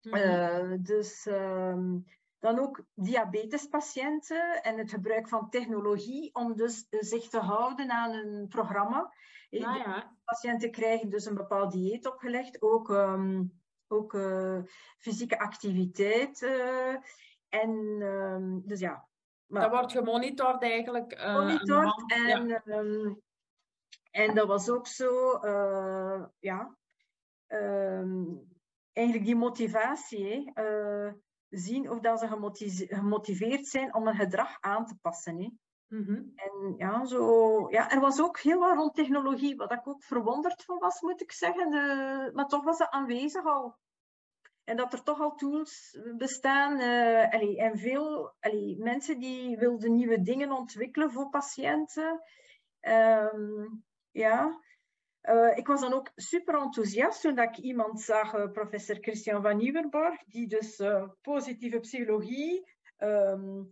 Mhm. Eh, dus ehm, dan ook diabetespatiënten en het gebruik van technologie om dus eh, zich te houden aan een programma. Eh, Ah, ja. Patiënten krijgen dus een bepaald dieet opgelegd, ook, ehm, ook eh, fysieke activiteit. eh, en ehm, dus ja. maar- Dat wordt gemonitord eigenlijk. eh, aan de monitord. hand- ja. En, ehm, en dat was ook zo, ja, ehm, eigenlijk die motivatie, hè, zien of dat ze gemoti- gemotiveerd zijn om een gedrag aan te passen. Hè. Mhm. En ja, zo, ja, er was ook heel wat rond technologie, wat ik ook verwonderd van was, moet ik zeggen. De, maar toch was het aanwezig al. En dat er toch al tools bestaan. eh, en veel mensen die wilden nieuwe dingen ontwikkelen voor patiënten. Ehm, ja. Eh, ik was dan ook super enthousiast toen dat ik iemand zag, eh, professor Christian van Nieuwenborg, die dus positieve psychologie, ehm,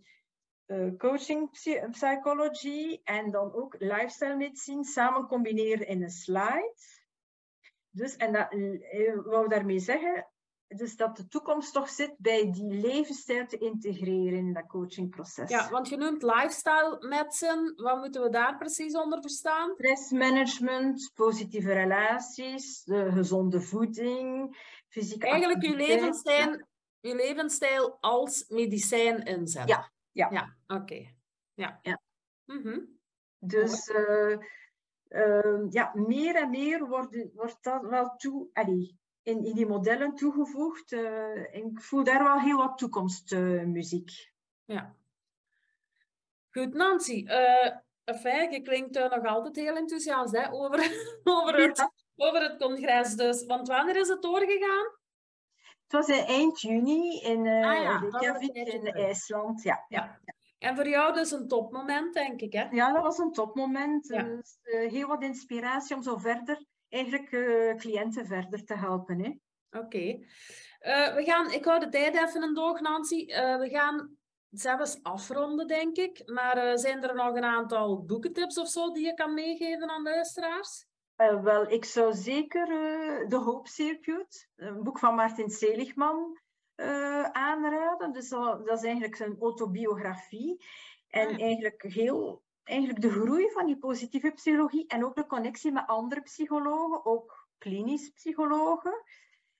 eh, coaching psy- psychology en dan ook lifestyle medicine samen combineren in een slide. Dus, en dat eh, wou daarmee zeggen, dus dat de toekomst toch zit bij die levensstijl te integreren in dat coachingproces. Ja, want je noemt lifestyle medicine. Wat moeten we daar precies onder verstaan? Stressmanagement, positieve relaties, de gezonde voeding, fysieke Eigenlijk uw activiteit. levensstijl, uw levensstijl als medicijn inzetten. Ja, ja. Ja, oké. Ja. Ja. Mhm. Dus eh, eh, ja, meer en meer wordt, wordt dat wel toe, allee, in, in die modellen toegevoegd. eh, ik voel daar wel heel wat toekomstmuziek. Ja. Goed, Nancy. eh enfin, je klinkt eh, nog altijd heel enthousiast hè, over, *laughs* over, het, over het congres. Dus. Want wanneer is het doorgegaan? Was eind juni in uh, Ah ja, Reykjavik in. IJsland. Ja, ja. Ja. En voor jou dus een topmoment, denk ik, hè? ja, dat was een topmoment. Ja. Dus, eh, heel wat inspiratie om zo verder, eigenlijk eh, cliënten verder te helpen. Hè. Oké. Eh, we gaan, ik hou de tijd even in doog, Nancy. Eh, we gaan zelfs afronden, denk ik. Maar eh, zijn er nog een aantal boekentips of zo die je kan meegeven aan luisteraars? Eh, wel, ik zou zeker eh The Hope Circuit, een boek van Martin Seligman, eh, aanraden. Dus dat, dat is eigenlijk zijn autobiografie. En Ah, ja. eigenlijk heel eigenlijk de groei van die positieve psychologie en ook de connectie met andere psychologen, ook klinisch psychologen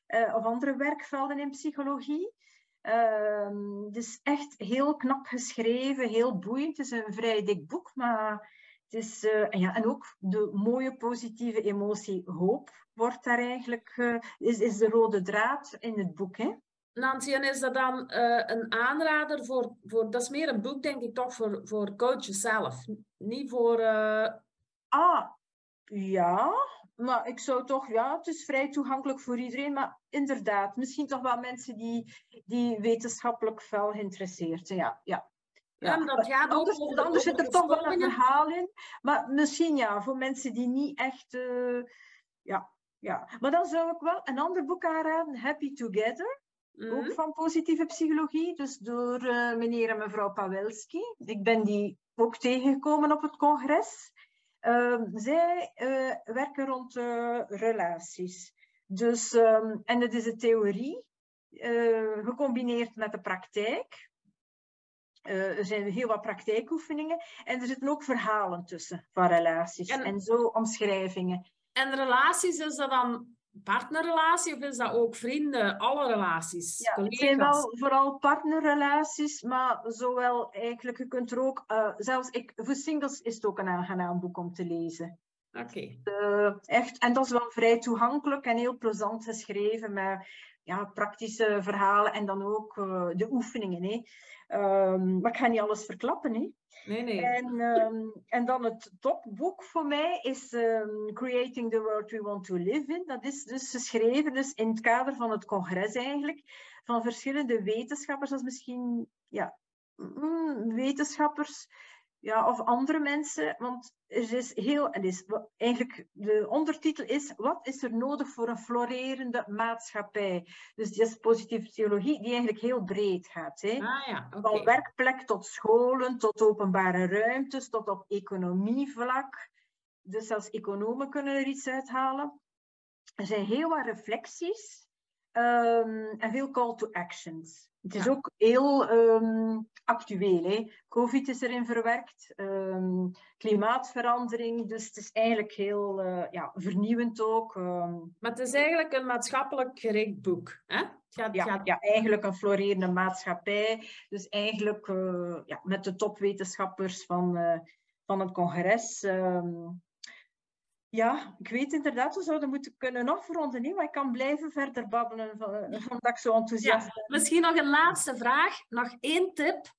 of andere werkvelden in psychologie. Ehm, dus echt heel knap geschreven, heel boeiend. Het is een vrij dik boek, maar het is, eh, en, ja, en ook de mooie positieve emotie hoop wordt daar eigenlijk, eh, is, is de rode draad in het boek. Hè? Nancy, en is dat dan eh, een aanrader voor, voor... Dat is meer een boek, denk ik, toch voor, voor coaches zelf. Niet voor... eh, Ah, ja, maar ik zou toch, ja, het is vrij toegankelijk voor iedereen, maar inderdaad, misschien toch wel mensen die, die wetenschappelijk fel geïnteresseerd zijn. Ja, ja. Ja, dat gaat ook anders, over de- anders zit er toch wel een verhaal in, maar misschien ja, voor mensen die niet echt, eh, ja, ja. Maar dan zou ik wel een ander boek aanraden, Happy Together. Mhm. ook van positieve psychologie, dus door eh, meneer en mevrouw Pawelski. Ik ben die ook tegengekomen op het congres. Ehm, zij eh, werken rond relaties. Dus, ehm, en het is een theorie, gecombineerd met de praktijk. Eh, er zijn heel wat praktijkoefeningen en er zitten ook verhalen tussen van relaties En- en, zo omschrijvingen. En relaties, is dat dan partnerrelatie of is dat ook vrienden? Alle relaties, Ja, het collega's? zijn wel vooral partnerrelaties, maar zowel eigenlijk, je kunt er ook, eh, zelfs ik, voor singles is het ook een aangenaam boek om te lezen. Oké. Eh, echt, en dat is wel vrij toegankelijk en heel plezant geschreven met ja, praktische verhalen en dan ook eh, de oefeningen. Hè. Ehm, maar ik ga niet alles verklappen. Hè. Nee, nee. En, ehm, en dan het topboek voor mij is ehm, Creating the World We Want to Live In. Dat is dus geschreven dus in het kader van het congres eigenlijk, van verschillende wetenschappers, als misschien ja, mm, wetenschappers ja, of andere mensen. Want er is heel, en is, eigenlijk de ondertitel is, wat is er nodig voor een florerende maatschappij? Dus die is positieve psychologie, die eigenlijk heel breed gaat. Hè? Ah ja. Van werkplek tot scholen, tot openbare ruimtes, tot op economievlak. Dus zelfs economen kunnen er iets uithalen. Er zijn heel wat reflecties ehm, en veel call to actions. Het is Ja. ook heel ehm, actueel. Hè? Covid is erin verwerkt, ehm, klimaatverandering. Dus het is eigenlijk heel eh, ja, vernieuwend ook. ehm. Maar het is eigenlijk een maatschappelijk gericht boek. Hè? Het gaat, ja, gaat- ja, eigenlijk een florerende maatschappij. Dus eigenlijk eh, ja, met de topwetenschappers van, eh, van het congres. Ja, ik weet inderdaad, we zouden moeten kunnen afronden. Maar ik kan blijven verder babbelen, van, eh, omdat ik zo enthousiast ben. Misschien nog een laatste vraag. Nog één tip.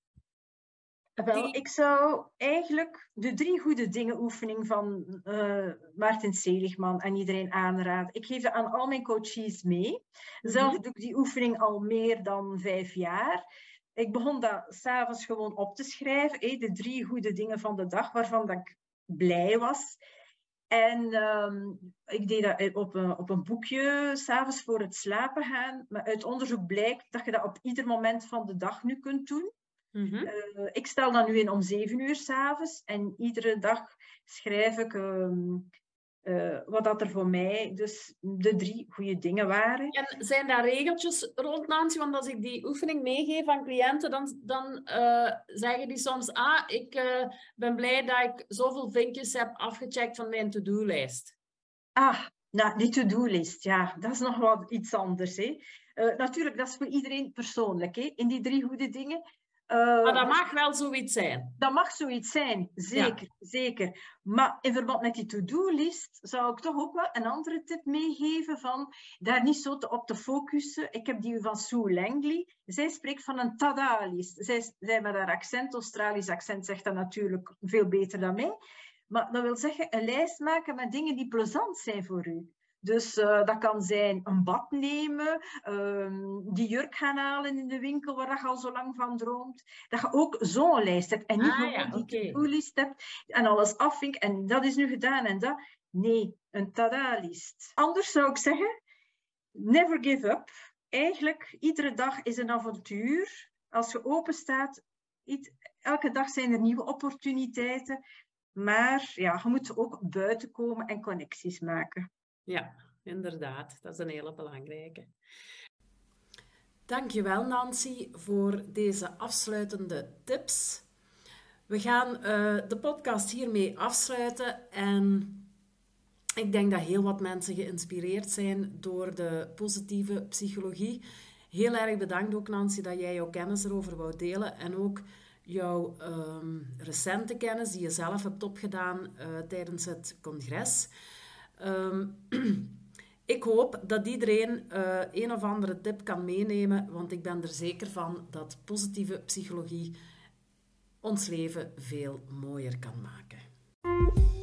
Wel, die- ik zou eigenlijk de drie goede dingen oefening van eh Maarten Seligman aan iedereen aanraden. Ik geef dat aan al mijn coaches mee. Zelf Mhm. doe ik die oefening al meer dan vijf jaar. Ik begon dat s'avonds gewoon op te schrijven. de drie goede dingen van de dag waarvan dat ik blij was. En ehm, ik deed dat op een, op een boekje, s'avonds voor het slapen gaan. Maar uit onderzoek blijkt dat je dat op ieder moment van de dag nu kunt doen. Mhm. Eh, ik stel dat nu in om zeven uur s'avonds en iedere dag schrijf ik ehm, eh, wat dat er voor mij dus de drie goede dingen waren. En zijn daar regeltjes rond, Nancy? Want als ik die oefening meegeef aan cliënten, dan, dan eh, zeggen die soms... Ah, ik eh, ben blij dat ik zoveel vinkjes heb afgecheckt van mijn to-do-lijst. Ah, nou, die to-do-list, ja, dat is nog wat iets anders. Hè. Natuurlijk, dat is voor iedereen persoonlijk, hè, in die drie goede dingen. Eh, Maar dat mag wel zoiets zijn. Dat mag zoiets zijn, zeker, zeker. Maar in verband met die to-do-list zou ik toch ook wel een andere tip meegeven van daar niet zo te, op te focussen. Ik heb die van Sue Langley. Zij spreekt van een tada-list. Zij, zij met haar accent, Australisch accent, zegt dat natuurlijk veel beter dan mij. Maar dat wil zeggen een lijst maken met dingen die plezant zijn voor u. Dus uh, dat kan zijn een bad nemen, um, die jurk gaan halen in de winkel waar je al zo lang van droomt. Dat je ook zo'n lijst hebt en niet ah, ja, die to-do-list hebt en alles afvinkt en dat is nu gedaan en dat. Nee, een tada-list. Anders zou ik zeggen, never give up. Eigenlijk, iedere dag is een avontuur. Als je open staat, elke dag zijn er nieuwe opportuniteiten. Maar ja, je moet ook buiten komen en connecties maken. Ja, inderdaad. Dat is een hele belangrijke. Dankjewel Nancy voor deze afsluitende tips. We gaan uh, de podcast hiermee afsluiten en ik denk dat heel wat mensen geïnspireerd zijn door de positieve psychologie. Heel erg bedankt ook Nancy dat jij jouw kennis erover wou delen en ook jouw um, recente kennis die je zelf hebt opgedaan uh, tijdens het congres. Um, *clears throat* ik hoop dat iedereen uh, een of andere tip kan meenemen, want ik ben er zeker van dat positieve psychologie ons leven veel mooier kan maken.